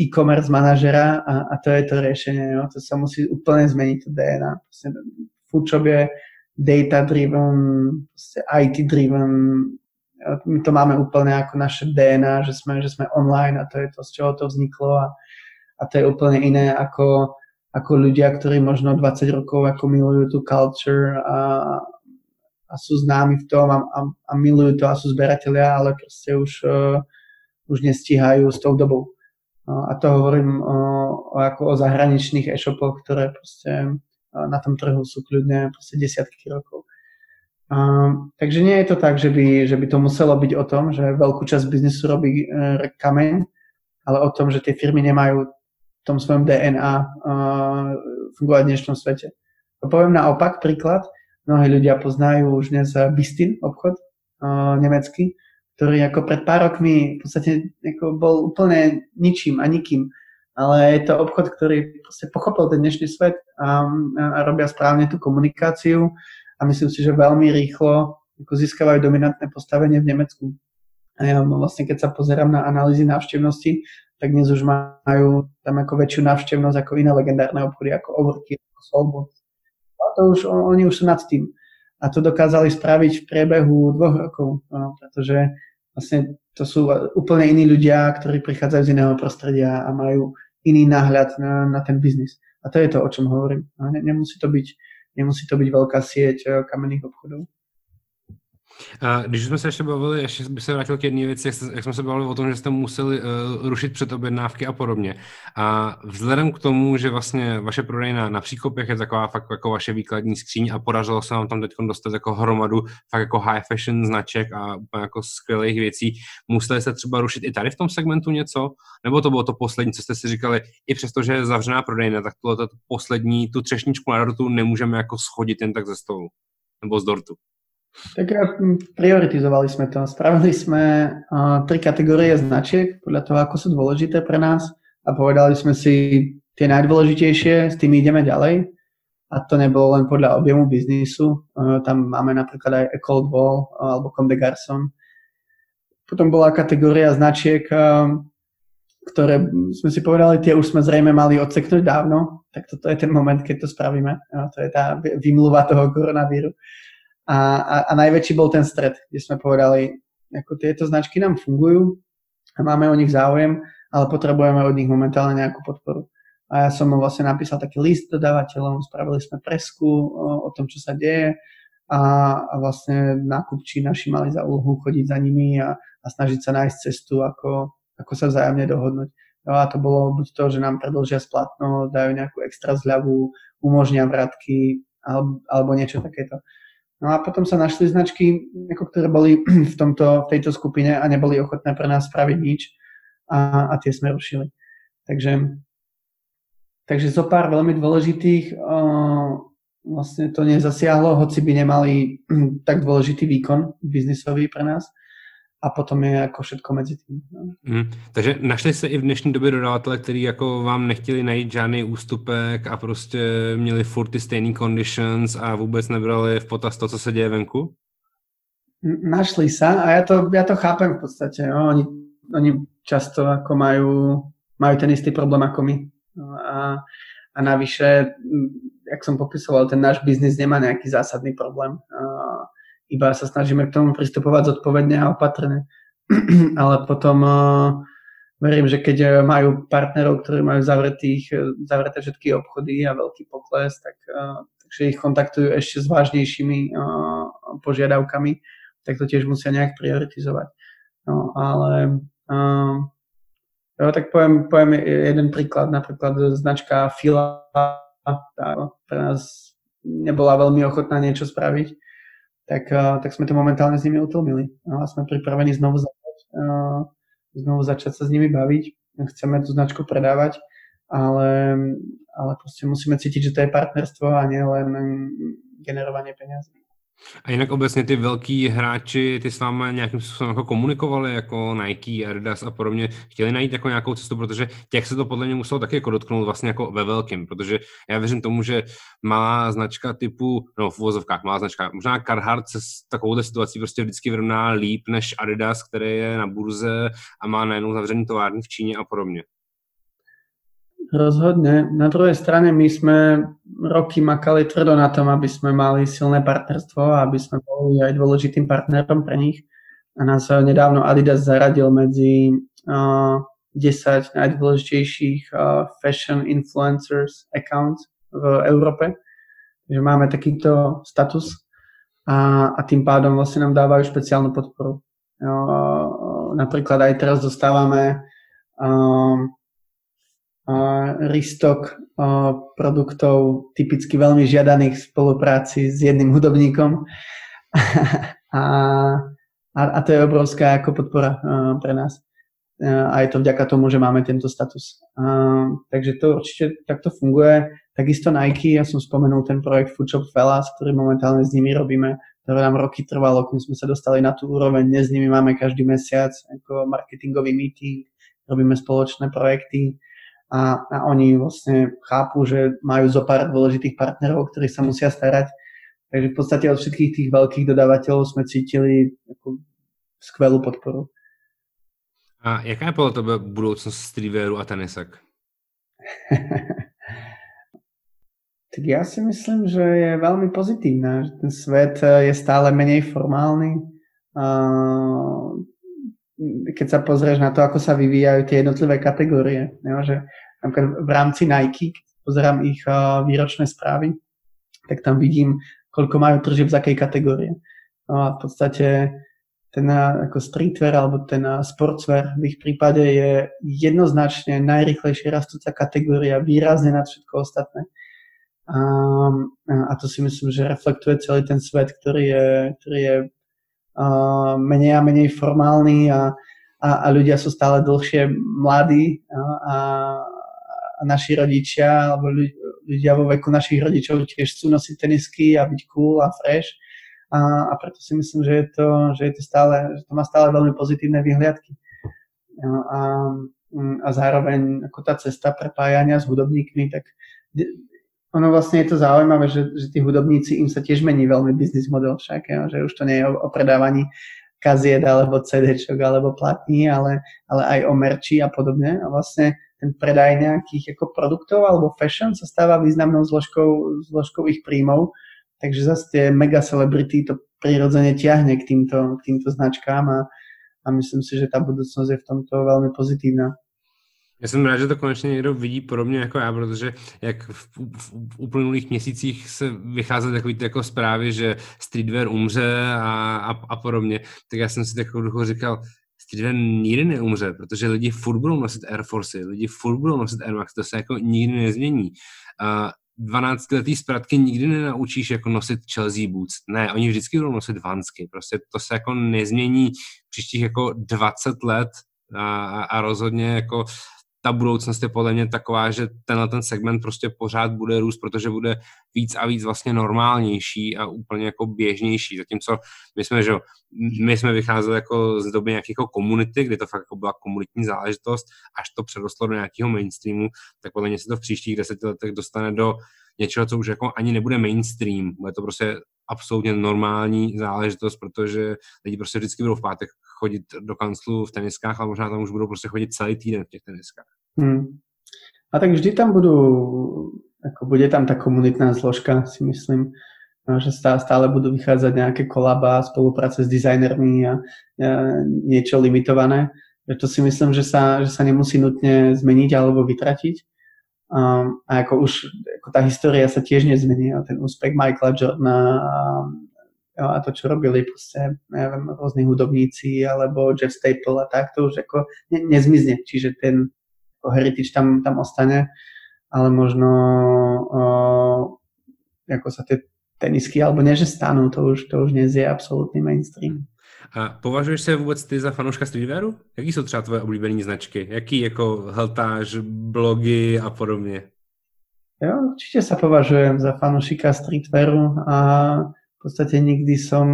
e-commerce manažera a, a to je to riešenie. Jo? To sa musí úplne zmeniť to DNA. Foodshop je data-driven, IT-driven, my to máme úplne ako naše DNA, že sme, že sme online a to je to, z čoho to vzniklo a, a to je úplne iné ako, ako ľudia, ktorí možno 20 rokov ako milujú tú culture a, a sú známi v tom a, a, a milujú to a sú zberatelia, ale proste už, uh, už nestíhajú s tou dobou. A to hovorím o, o, ako o zahraničných e-shopoch, ktoré proste na tom trhu sú kľudne proste desiatky rokov. A, takže nie je to tak, že by, že by to muselo byť o tom, že veľkú časť biznisu robí e, kameň, ale o tom, že tie firmy nemajú v tom svojom DNA e, fungovať v dnešnom svete. A poviem naopak príklad. Mnohí ľudia poznajú už dnes Bistin obchod e, nemecký, ktorý ako pred pár rokmi v podstate ako bol úplne ničím a nikým. Ale je to obchod, ktorý pochopil ten dnešný svet a, a robia správne tú komunikáciu a myslím si, že veľmi rýchlo ako získavajú dominantné postavenie v Nemecku. A ja vlastne, keď sa pozerám na analýzy návštevnosti, tak dnes už majú tam ako väčšiu návštevnosť ako iné legendárne obchody, ako Overkill, ako Soulbox. A to už, oni už sú nad tým. A to dokázali spraviť v priebehu dvoch rokov, no, pretože vlastne to sú úplne iní ľudia, ktorí prichádzajú z iného prostredia a majú iný náhľad na, na ten biznis. A to je to, o čom hovorím. Ne, nemusí, to byť, nemusí to byť veľká sieť eh, kamenných obchodov. Když jsme se ještě bavili, ještě bych se vrátil k jedné věci, jak, jak jsme se bavili o tom, že jste museli uh, rušit předobjednávky a podobně. A vzhledem k tomu, že vlastně vaše prodejna na příkopech je taková fakt jako vaše výkladní skříň a podařilo se vám tam teď dostat jako hromadu fakt jako high fashion značek a úplně jako skvělých věcí, museli jste třeba rušit i tady v tom segmentu něco? Nebo to bylo to poslední, co jste si říkali, i přesto, že je zavřená prodejna, tak tohle to poslední, tu třešničku na dortu nemůžeme jako schodit jen tak ze stolu nebo z dortu? Tak prioritizovali sme to. Spravili sme uh, tri kategórie značiek podľa toho, ako sú dôležité pre nás a povedali sme si tie najdôležitejšie, s tými ideme ďalej. a to nebolo len podľa objemu biznisu. Tam máme napríklad aj A Cold Wall alebo Comme de Garçon. Potom bola kategória značiek, ktoré sme si povedali, tie už sme zrejme mali odseknúť dávno, tak toto je ten moment, keď to spravíme. To je tá vymluva toho koronavíru. A, a, a najväčší bol ten stred, kde sme povedali, ako tieto značky nám fungujú a máme o nich záujem, ale potrebujeme od nich momentálne nejakú podporu a ja som vlastne napísal taký list dodávateľom, spravili sme presku o, o tom, čo sa deje a, a vlastne nákupči naši mali za úlohu chodiť za nimi a, a snažiť sa nájsť cestu, ako, ako sa vzájomne dohodnúť. No a to bolo buď to, že nám predlžia splatnosť, dajú nejakú extra zľavu, umožnia vratky alebo, alebo niečo takéto. No a potom sa našli značky, ako ktoré boli v, tomto, v tejto skupine a neboli ochotné pre nás spraviť nič a, a tie sme rušili. Takže Takže zo pár veľmi dôležitých vlastne to nezasiahlo, hoci by nemali tak dôležitý výkon biznisový pre nás. A potom je jako všetko mezi tím. No. Mm, takže našli se i v dnešní době dodavatele, který jako vám nechtěli najít žádný ústupek a prostě měli furt ty stejný conditions a vůbec nebrali v potaz to, co se děje venku? Našli sa a ja to, ja to chápem v podstate. No. Oni, oni často ako majú, majú ten istý problém ako my. No a, a navyše, jak som popisoval, ten náš biznis nemá nejaký zásadný problém. Iba sa snažíme k tomu pristupovať zodpovedne a opatrne. Ale potom verím, že keď majú partnerov, ktorí majú zavretých, zavreté všetky obchody a veľký pokles, tak, takže ich kontaktujú ešte s vážnejšími požiadavkami, tak to tiež musia nejak prioritizovať. No, ale Jo, tak poviem, poviem jeden príklad, napríklad značka Fila, tá pre nás nebola veľmi ochotná niečo spraviť, tak, tak sme to momentálne s nimi utlmili. No, a sme pripravení znovu začať, znovu začať sa s nimi baviť. Chceme tú značku predávať, ale, ale proste musíme cítiť, že to je partnerstvo a nie len generovanie peniazy. A jinak obecně ty velký hráči, ty s vámi nějakým způsobem jako komunikovali, jako Nike, Adidas a podobně, chtěli najít jako nějakou cestu, protože těch se to podle mě muselo taky jako dotknout vlastně jako ve velkém, protože já věřím tomu, že má značka typu, no v uvozovkách má značka, možná Carhartt se s takovouhle situací prostě vždycky vyrovná líp než Adidas, který je na burze a má najednou zavřený továrny v Číně a podobně. Rozhodne. Na druhej strane my sme roky makali tvrdo na tom, aby sme mali silné partnerstvo a aby sme boli aj dôležitým partnerom pre nich. A nás nedávno Adidas zaradil medzi uh, 10 najdôležitejších uh, fashion influencers accounts v Európe. Takže máme takýto status a, a tým pádom vlastne nám dávajú špeciálnu podporu. Uh, napríklad aj teraz dostávame um, restock produktov typicky veľmi žiadaných v spolupráci s jedným hudobníkom. a, a, a to je obrovská ako podpora pre nás. A je to vďaka tomu, že máme tento status. Takže to určite takto funguje. Takisto Nike, ja som spomenul ten projekt Foodshop Fellas, ktorý momentálne s nimi robíme. ktoré nám roky trvalo, kým sme sa dostali na tú úroveň. Dnes s nimi máme každý mesiac ako marketingový meeting, robíme spoločné projekty a, a oni vlastne chápu, že majú zo pár dôležitých partnerov, ktorí sa musia starať. Takže v podstate od všetkých tých veľkých dodávateľov sme cítili ako skvelú podporu. A jaká je podľa tebe budúcnosť streetwearu a tenisek? tak ja si myslím, že je veľmi pozitívna, že ten svet je stále menej formálny. Keď sa pozrieš na to, ako sa vyvíjajú tie jednotlivé kategórie, jo, že napríklad v rámci Nike, keď pozerám ich uh, výročné správy, tak tam vidím, koľko majú tržieb z akej kategórie. No a v podstate ten ako streetwear alebo ten sportswear v ich prípade je jednoznačne najrychlejšie rastúca kategória, výrazne nad všetko ostatné. A, a to si myslím, že reflektuje celý ten svet, ktorý je, ktorý je menej a menej formálny a, a, a ľudia sú stále dlhšie mladí a, a, a naši rodičia, alebo ľudia vo veku našich rodičov tiež chcú nosiť tenisky a byť cool a fresh. A, a preto si myslím, že je to, že je to stále, že to má stále veľmi pozitívne vyhliadky. A, a zároveň ako tá cesta prepájania s hudobníkmi, tak ono vlastne je to zaujímavé, že, že tí hudobníci, im sa tiež mení veľmi biznis model však, jo, že už to nie je o, o predávaní kaziet alebo CD alebo platní, ale, ale aj o merči a podobne. A vlastne ten predaj nejakých ako produktov alebo fashion sa stáva významnou zložkou, zložkou ich príjmov. Takže zase tie mega celebrity to prirodzene ťahne k týmto, k týmto značkám a, a myslím si, že tá budúcnosť je v tomto veľmi pozitívna. Já jsem rád, že to konečně někdo vidí podobně jako já, protože jak v, v, uplynulých měsících se vycházely takové jako zprávy, že streetwear umře a, a, a podobně, tak já jsem si takovou duchu říkal, streetwear nikdy neumře, protože lidi furt budou nosit Air Force, lidi furt budou nosit Air Max, to se jako nikdy nezmění. Uh, 12 letý zpratky nikdy nenaučíš jako nosit Chelsea boots. Ne, oni vždycky budou nosit vansky. Prostě to se jako nezmění příštích jako 20 let a, a rozhodně jako ta budoucnost je podle mě taková, že tenhle ten segment prostě pořád bude růst, protože bude víc a víc vlastně normálnější a úplně jako běžnější. Zatímco my jsme, že my jsme vycházeli jako z doby nějakého komunity, kde to fakt jako byla komunitní záležitost, až to přerostlo do nějakého mainstreamu, tak podle mě se to v příštích deseti letech dostane do něčeho, co už jako ani nebude mainstream. Bude to prostě absolutně normální záležitost, protože lidi prostě vždycky budou v pátek chodit do kanclu v teniskách, ale možná tam už budou prostě chodit celý týden v těch teniskách. Hmm. A tak vždy tam budú, ako bude tam tá komunitná zložka, si myslím, no, že stále, budú vychádzať nejaké kolaba, spolupráce s dizajnermi a niečo limitované. To si myslím, že sa, že sa nemusí nutne zmeniť alebo vytratiť. Um, a ako už ako tá história sa tiež nezmení. A ten úspech Michaela Jordana a, a to, čo robili proste, neviem, rôzni hudobníci alebo Jeff Staple a tak, to už ako ne, nezmizne. Čiže ten heritage tam, tam ostane, ale možno o, ako sa tie tenisky, alebo nie, že stanú, to už, to už dnes je absolútny mainstream. A považuješ se vůbec ty za fanouška streetwearu? Jaký jsou třeba tvoje oblíbené značky? Jaký jako heltáž, blogy a podobně? Jo, určite sa považujem za fanúšika streetwearu a v podstate nikdy som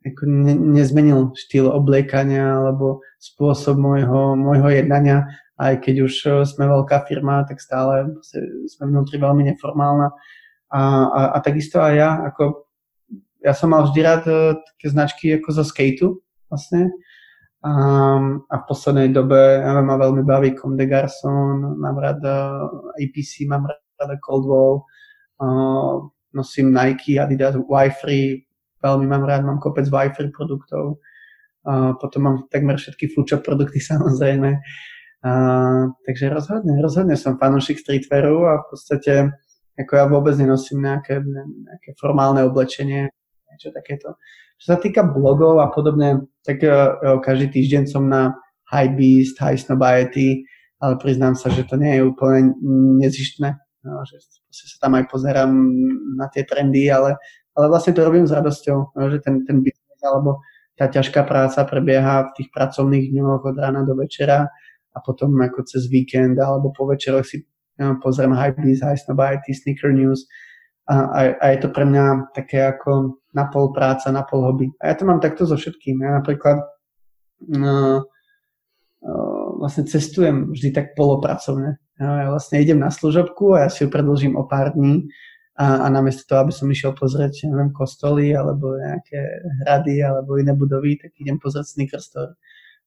ako ne, nezmenil štýl obliekania alebo spôsob môjho, môjho jednania aj keď už eh, sme veľká firma, tak stále sme vnútri veľmi neformálna. A, a, a takisto aj ja, ako ja som mal vždy rád eh, také značky ako zo skateu vlastne. A, a v poslednej dobe ja ma veľmi baví Comme de Garçon, mám rád eh, APC, mám rád Coldwall, uh, nosím Nike, Adidas, Wi-Fi, veľmi mám rád, mám kopec Wi-Fi produktov. Uh, potom mám takmer všetky Fučo produkty samozrejme. A, takže rozhodne, rozhodne som fanúšik streetwearu a v podstate ako ja vôbec nenosím nejaké, nejaké formálne oblečenie, niečo takéto. Čo sa týka blogov a podobne, tak jo, každý týždeň som na High Beast, High Snobiety, ale priznám sa, že to nie je úplne nezištné. No, že sa tam aj pozerám na tie trendy, ale, ale vlastne to robím s radosťou, no, že ten, ten biznis alebo tá ťažká práca prebieha v tých pracovných dňoch od rána do večera a potom ako cez víkend alebo po večeroch si ja, pozriem Hypebeast, High Snobiety, Sneaker News a, a, a je to pre mňa také ako napol práca, napol hobby. A ja to mám takto so všetkým. Ja napríklad uh, uh, vlastne cestujem vždy tak polopracovne. Ja vlastne idem na služobku a ja si ju predložím o pár dní a, a namiesto toho, aby som išiel pozrieť, neviem, kostoly alebo nejaké hrady alebo iné budovy, tak idem pozrieť sneaker store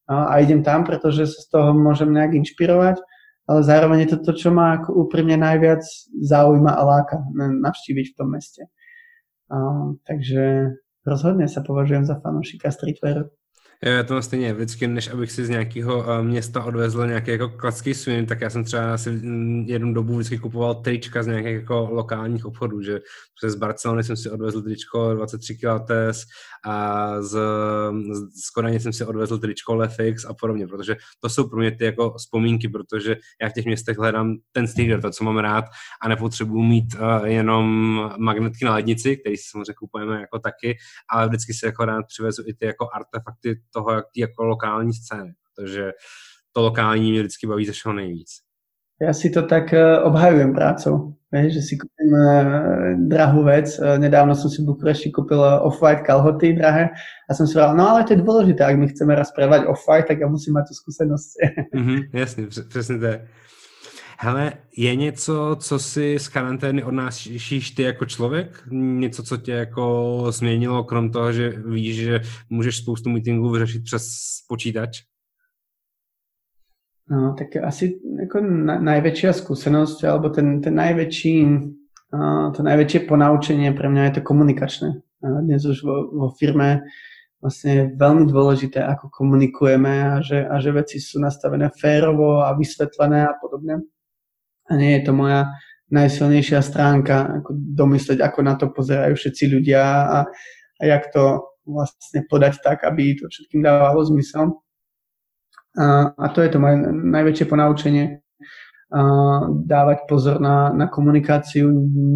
a idem tam, pretože sa z toho môžem nejak inšpirovať, ale zároveň je to to, čo ma ako úprimne najviac zaujíma a láka navštíviť v tom meste. Takže rozhodne sa považujem za fanúšika streetwearu. Já to stejně, vždycky, než abych si z nějakého uh, města odvezl nějaký jako klasický swim, tak já jsem třeba si jednu dobu vždycky kupoval trička z nějakých jako lokálních obchodů, že přes Barcelony jsem si odvezl tričko 23 kLTS a z, z Kodaně jsem si odvezl tričko Lefix a podobně, protože to jsou pro mě ty jako vzpomínky, protože já v těch městech hledám ten styl, to, co mám rád a nepotřebuji mít uh, jenom magnetky na lednici, který si samozřejmě kupujeme jako taky, ale vždycky si jako rád přivezu i ty jako artefakty toho, jak jako lokální scény, protože to lokální mě vždycky baví ze všeho nejvíc. Ja si to tak uh, obhajujem prácou, vieš, že si kúpim uh, drahú vec. Uh, nedávno som si v Bukurešti kúpil off-white kalhoty drahé a som si povedal, no ale to je dôležité, ak my chceme raz prevať off-white, tak ja musím mať tú skúsenosť. mm-hmm, jasne, přesne to je. Hele, je něco, co si z karantény odnášíš ty jako člověk? Něco, co tě jako změnilo, krom toho, že víš, že můžeš spoustu meetingů vyřešit přes počítač? No, tak asi jako na, najväčšia skúsenosť, alebo ten, ten najväčší, uh, to najväčšie ponaučenie pre mňa je to komunikačné. Uh, dnes už vo, vo firme vlastne je veľmi dôležité, ako komunikujeme a že, a že veci sú nastavené férovo a vysvetlené a podobne. A nie je to moja najsilnejšia stránka, ako domysleť, ako na to pozerajú všetci ľudia a, a jak to vlastne podať tak, aby to všetkým dávalo zmysel. A, a to je to moje najväčšie ponaučenie. A dávať pozor na, na komunikáciu,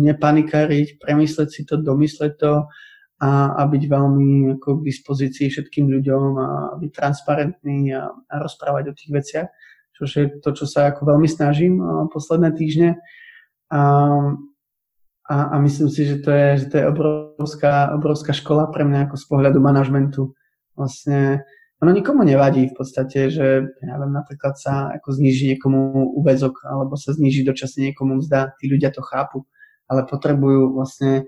nepanikáriť, premysleť si to, domysleť to a, a byť veľmi ako k dispozícii všetkým ľuďom a byť transparentný a, a rozprávať o tých veciach, čo je to, čo sa ako veľmi snažím posledné týždne. A, a, a myslím si, že to je, že to je obrovská, obrovská škola pre mňa ako z pohľadu manažmentu. Vlastne ono nikomu nevadí v podstate, že ja viem, napríklad sa ako zniží niekomu úvezok alebo sa zniží dočasne niekomu mzda, tí ľudia to chápu, ale potrebujú vlastne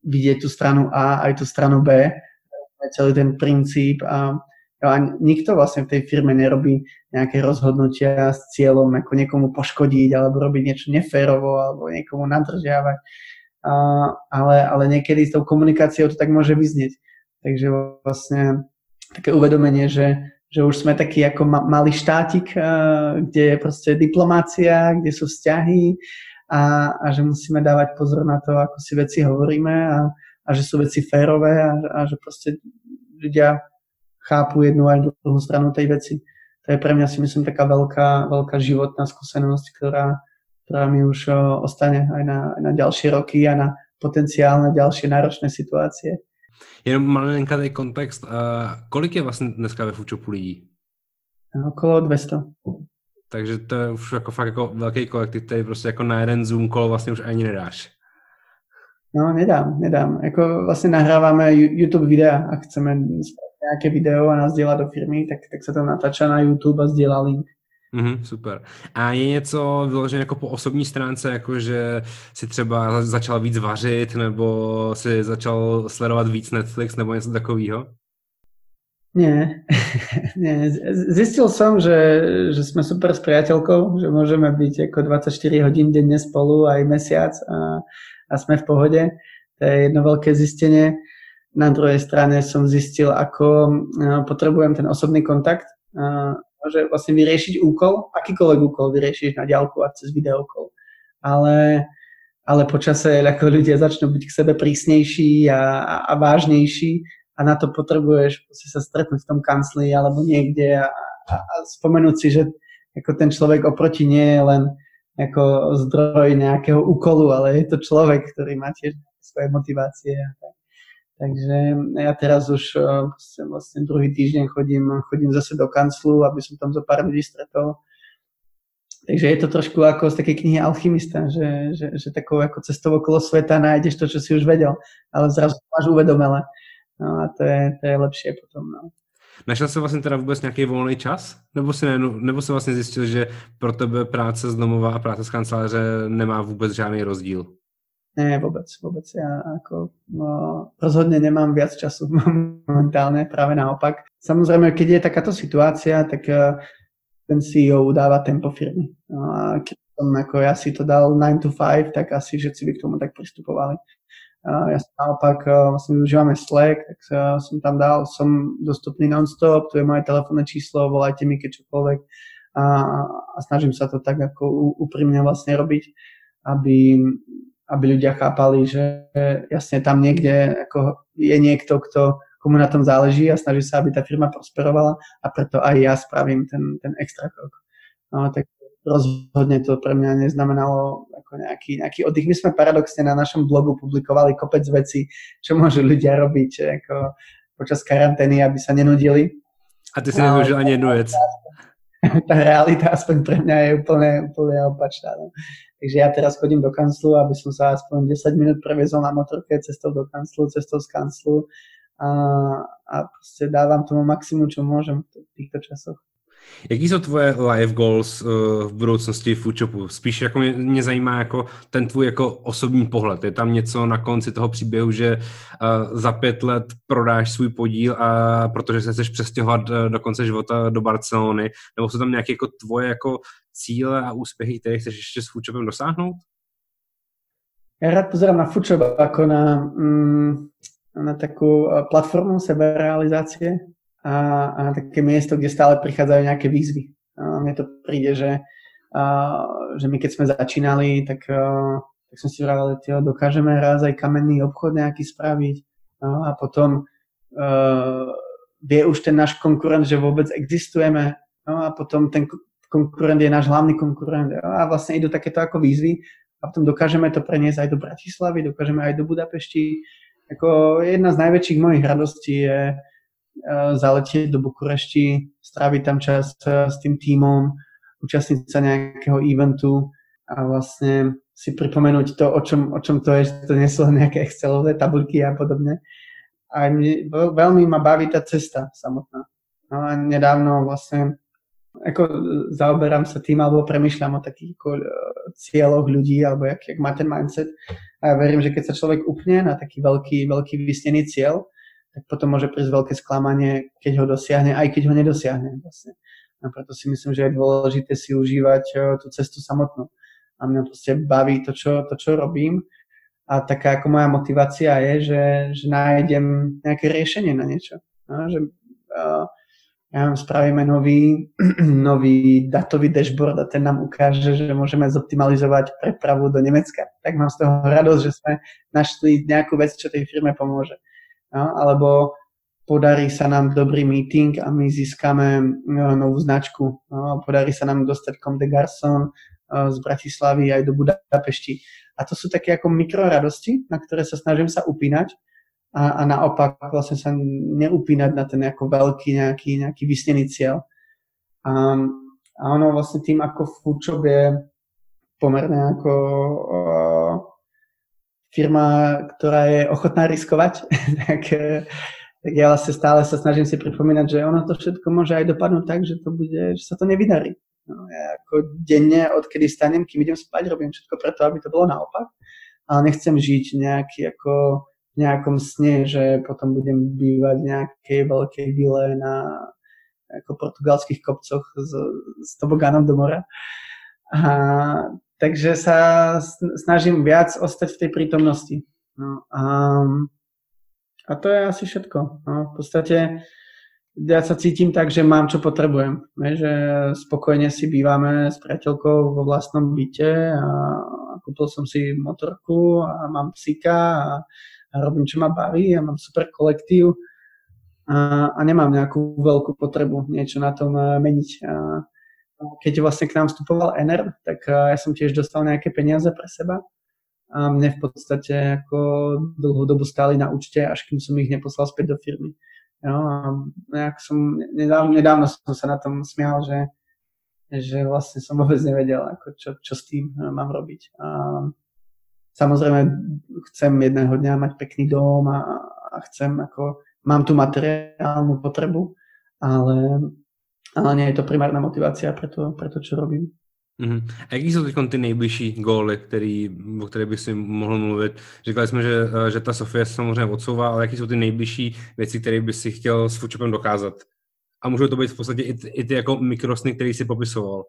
vidieť tú stranu A aj tú stranu B, celý ten princíp a, a nikto vlastne v tej firme nerobí nejaké rozhodnutia s cieľom ako niekomu poškodiť alebo robiť niečo neférovo alebo niekomu nadržiavať. A, ale, ale niekedy s tou komunikáciou to tak môže vyznieť. Takže vlastne také uvedomenie, že, že už sme taký ako ma, malý štátik, kde je proste diplomácia, kde sú vzťahy a, a že musíme dávať pozor na to, ako si veci hovoríme a, a že sú veci férové a, a že proste ľudia chápu jednu aj druhú stranu tej veci. To je pre mňa si myslím taká veľká, veľká životná skúsenosť, ktorá, ktorá mi už ostane aj na, aj na ďalšie roky a na potenciálne ďalšie náročné situácie. Jenom malinkatý kontext. Uh, kolik je vlastně dneska ve Fučopu lidí? Okolo 200. Takže to je už jako fakt jako velký kolektiv, který prostě jako na jeden Zoom kolo vlastně už ani nedáš. No, nedám, nedám. Jako vlastně nahráváme YouTube videa a chceme nějaké video a nazdieľať do firmy, tak, tak se to natáča na YouTube a zdieľa link. Mm, super. A je něco vyložené jako po osobní stránce, jako že si třeba začal víc vařit, nebo si začal sledovat víc Netflix, nebo něco takového? Nie, nie. Zistil som, že, že sme super s priateľkou, že môžeme byť ako 24 hodín denne spolu aj mesiac a, a sme v pohode. To je jedno veľké zistenie. Na druhej strane som zistil, ako no, potrebujem ten osobný kontakt môže vlastne vyriešiť úkol, akýkoľvek úkol vyriešiš na ďalku a cez videokol. Ale, ale počase ako ľudia začnú byť k sebe prísnejší a, a, a vážnejší a na to potrebuješ sa stretnúť v tom kancli alebo niekde a, a, a spomenúť si, že ako ten človek oproti nie je len ako zdroj nejakého úkolu, ale je to človek, ktorý má tiež svoje motivácie a tak. Takže ja teraz už vlastne, vlastne druhý týždeň chodím, chodím zase do kanclu, aby som tam zo pár ľudí stretol. Takže je to trošku ako z takej knihy Alchymista, že, že, že takou ako cestou okolo sveta nájdeš to, čo si už vedel, ale zrazu máš uvedomelé. No a to je, to je lepšie potom. No. Našel jsi vlastně teda vůbec nějaký volný čas? Nebo si, ne, nebo si vlastně zjistil, že pro tebe práce z domova a práce z kanceláře nemá vůbec žádný rozdíl? Nie, vôbec, vôbec. Ja ako, no, rozhodne nemám viac času momentálne, práve naopak. Samozrejme, keď je takáto situácia, tak uh, ten CEO udáva tempo firmy. No a keď som ako ja si to dal 9 to 5, tak asi všetci by k tomu tak pristupovali. Ja som naopak, uh, vlastne využívame Slack, tak uh, som tam dal, som dostupný non-stop, tu je moje telefónne číslo, volajte mi keď čokoľvek a, a snažím sa to tak ako úprimne vlastne robiť, aby aby ľudia chápali, že jasne tam niekde ako je niekto, kto, komu na tom záleží a snaží sa, aby tá firma prosperovala a preto aj ja spravím ten, ten extra krok. No, tak rozhodne to pre mňa neznamenalo ako nejaký, nejaký oddych. My sme paradoxne na našom blogu publikovali kopec vecí, čo môžu ľudia robiť ako počas karantény, aby sa nenudili. A ty si nevyužil ani jednu vec. Tá realita aspoň pre mňa je úplne, úplne opačná. No. Takže ja teraz chodím do kanclu, aby som sa aspoň 10 minút previezol na motorke cestou do kanclu, cestou z kanclu a, a proste dávam tomu maximum, čo môžem v týchto časoch. Jaký jsou tvoje life goals uh, v budoucnosti Foodshopu? Spíš jako mě, mě zajímá jako ten tvůj jako osobní pohled. Je tam něco na konci toho příběhu, že uh, za pět let prodáš svůj podíl a protože se chceš přestěhovat uh, do konce života do Barcelony, nebo jsou tam nějaké jako tvoje jako cíle a úspěchy, které chceš ještě s Foodshopem dosáhnout? Ja rád pozerám na Foodshop ako na, mm, na takú platformu seberealizácie a, a také miesto, kde stále prichádzajú nejaké výzvy. A mne to príde, že, a, že my keď sme začínali, tak, a, tak som si vravali, že dokážeme raz aj kamenný obchod nejaký spraviť no, a potom a, vie už ten náš konkurent, že vôbec existujeme no, a potom ten konkurent je náš hlavný konkurent a vlastne idú takéto ako výzvy a potom dokážeme to preniesť aj do Bratislavy, dokážeme aj do Budapešti. Ako jedna z najväčších mojich radostí je Eh, zaletieť do Bukurešti, stráviť tam čas eh, s tým tímom, účastniť sa nejakého eventu a vlastne si pripomenúť to, o čom, o čom to je, že to nie sú nejaké Excelové tabulky a podobne. A mne, veľmi ma baví tá cesta samotná. No a nedávno vlastne ako zaoberám sa tým alebo premyšľam o takých ako, eh, cieľoch ľudí alebo jak, jak má ten mindset. A ja verím, že keď sa človek upne na taký veľký, veľký vysnený cieľ, tak potom môže prísť veľké sklamanie, keď ho dosiahne, aj keď ho nedosiahne. Vlastne. A preto si myslím, že je dôležité si užívať eh, tú cestu samotnú. A mňa proste baví to, čo, to, čo robím. A taká ako moja motivácia je, že, že nájdem nejaké riešenie na niečo. No, že, uh, ja spravíme nový, nový datový dashboard a ten nám ukáže, že môžeme zoptimalizovať prepravu do Nemecka. Tak mám z toho radosť, že sme našli nejakú vec, čo tej firme pomôže no, alebo podarí sa nám dobrý meeting a my získame no, novú značku. No, podarí sa nám dostať Comme de Garçon z Bratislavy aj do Budapešti. A to sú také ako mikroradosti, na ktoré sa snažím sa upínať a, a naopak vlastne sa neupínať na ten ako veľký nejaký, nejaký vysnený cieľ. A, a ono vlastne tým, ako Foodshop je pomerne ako uh, firma, ktorá je ochotná riskovať, tak, eh, tak ja vlastne stále sa snažím si pripomínať, že ono to všetko môže aj dopadnúť tak, že to bude, že sa to nevydarí. No, ja ako denne, odkedy stanem, kým idem spať, robím všetko preto, aby to bolo naopak, ale nechcem žiť nejaký ako nejakom sne, že potom budem bývať v nejakej veľkej vile na ako portugalských kopcoch s, s tobogánom do mora. A Takže sa snažím viac ostať v tej prítomnosti. No, a, a to je asi všetko. No, v podstate ja sa cítim tak, že mám, čo potrebujem. Ne? Že spokojne si bývame s priateľkou vo vlastnom byte a, kúpil som si motorku a mám psíka a, a robím, čo ma baví a mám super kolektív a, a nemám nejakú veľkú potrebu niečo na tom eh, meniť. A, keď vlastne k nám vstupoval Ener, tak ja som tiež dostal nejaké peniaze pre seba a mne v podstate ako dlhú dobu stáli na účte, až kým som ich neposlal späť do firmy. Jo, a som, nedávno, nedávno som sa na tom smial, že, že vlastne som vôbec nevedel, ako čo, čo s tým e, mám robiť. A samozrejme chcem jedného dňa mať pekný dom a, a chcem ako, mám tu materiálnu potrebu, ale ale nie je to primárna motivácia pre to, pre to čo robím. Uh-huh. A jaký jsou teď ty nejbližší góly, který, o které by si mohl mluvit? Říkali jsme, že, že ta se samozřejmě odsouvá, ale jaký jsou ty nejbližší věci, které by si chtěl s Foodshopem dokázat? A můžou to být v podstatě i, i ty jako mikrosny, který si popisoval.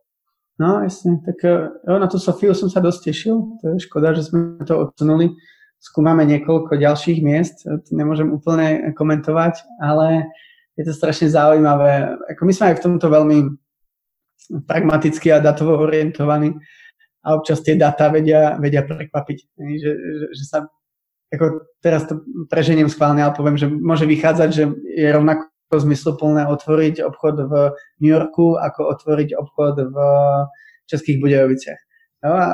No jasne, tak eh, jo, na tú Sofiu som sa dosť tešil, to je škoda, že sme to odsunuli. Skúmame niekoľko ďalších miest, to nemôžem úplne komentovať, ale je to strašne zaujímavé. Ako my sme aj v tomto veľmi pragmaticky a datovo orientovaní a občas tie data vedia, vedia prekvapiť. Že, že, že sa, ako teraz to preženiem schválne, ale poviem, že môže vychádzať, že je rovnako zmysluplné otvoriť obchod v New Yorku, ako otvoriť obchod v Českých Budejoviciach. No a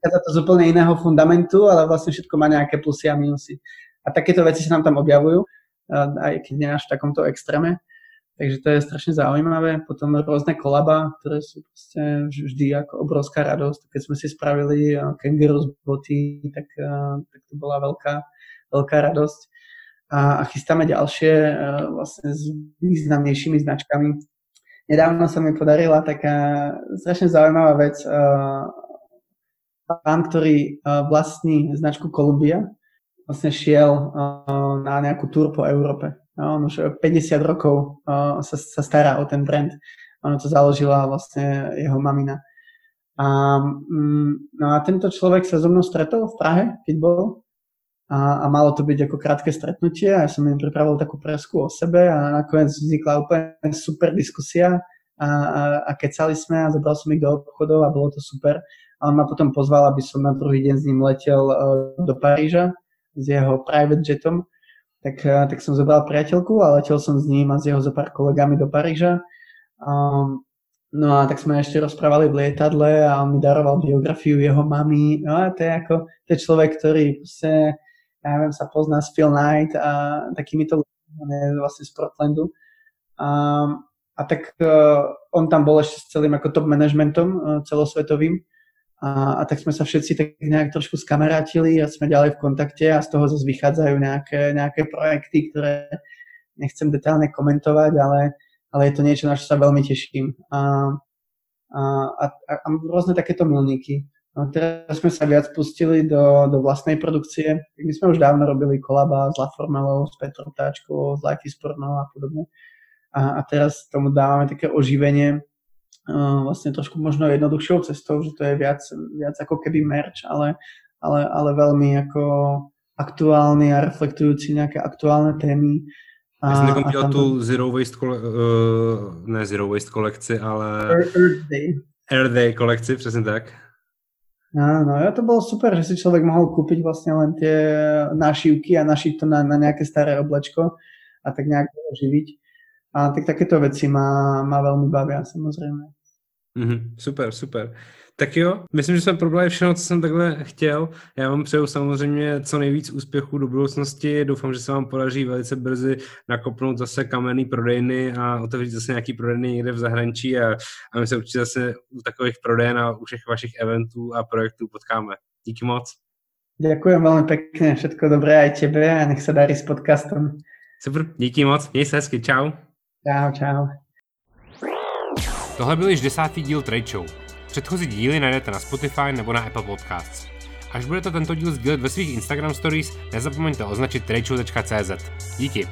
to z úplne iného fundamentu, ale vlastne všetko má nejaké plusy a minusy. A takéto veci sa nám tam objavujú aj keď nie až v takomto extréme. Takže to je strašne zaujímavé. Potom rôzne kolaba, ktoré sú proste vždy ako obrovská radosť. Keď sme si spravili Kangaroo z boty, tak, tak to bola veľká, veľká radosť. A, a chystáme ďalšie vlastne s významnejšími značkami. nedávno sa mi podarila taká strašne zaujímavá vec. Pán, ktorý vlastní značku Columbia, vlastne šiel na nejakú túr po Európe. On už 50 rokov sa, sa stará o ten brand. Ono to založila vlastne jeho mamina. A, mm, no a tento človek sa so mnou stretol v Prahe, keď bol a, a malo to byť ako krátke stretnutie a ja som im pripravil takú presku o sebe a nakoniec vznikla úplne super diskusia a, a, a kecali sme a zobral som ich do obchodov a bolo to super. A on ma potom pozval, aby som na druhý deň s ním letel uh, do Paríža s jeho private jetom. Tak, uh, tak som zobral priateľku a letel som s ním a s jeho zo pár kolegami do Paríža. Um, no a tak sme ešte rozprávali v lietadle a on mi daroval biografiu jeho mamy. No a to je ako, to je človek, ktorý proste ja neviem, sa pozná s Phil Knight a takýmito ľuďmi, vlastne z Portlandu. A, a tak uh, on tam bol ešte s celým ako top managementom uh, celosvetovým. A, a tak sme sa všetci tak nejak trošku skamerátili a sme ďalej v kontakte a z toho zase vychádzajú nejaké, nejaké projekty, ktoré nechcem detálne komentovať, ale, ale je to niečo, na čo sa veľmi teším. A, a, a, a rôzne takéto milníky. No teraz sme sa viac pustili do, do vlastnej produkcie. My sme už dávno robili kolaba s La Formelou, s Petrou Táčkou, s Life is Porno a podobne. A, a teraz tomu dávame také oživenie uh, vlastne trošku možno jednoduchšou cestou, že to je viac, viac ako keby merch, ale, ale, ale veľmi ako aktuálny a reflektujúci nejaké aktuálne témy. A, Já jsem tam... tu Zero Waste, kole, uh, ne Zero Waste kolekci, ale Earth Day. Earth Day kolekci, přesně tak. Áno, ja to bolo super, že si človek mohol kúpiť vlastne len tie našívky a našiť to na, na nejaké staré oblečko a tak nejak živiť. A tak takéto veci ma, ma veľmi bavia, samozrejme. Mm-hmm, super, super. Tak jo, myslím, že jsme probrali všechno, co jsem takhle chtěl. Já vám přeju samozřejmě co nejvíc úspěchů do budoucnosti. Doufám, že se vám podaří velice brzy nakopnout zase kamenný prodejny a otevřít zase nějaký prodejny někde v zahraničí a, a my se určitě zase u takových prodejen a u všech vašich eventů a projektů potkáme. Díky moc. Ďakujem veľmi pekne, všetko dobré aj tebe a nech sa darí s podcastom. Super, díky moc, měj se hezky, čau. Čau, čau. Tohle byl již desátý díl Trade Show. Předchozí díly najdete na Spotify nebo na Apple Podcasts. Až budete tento díl sdílet ve svých Instagram stories, nezapomeňte označit tradeshow.cz. Díky.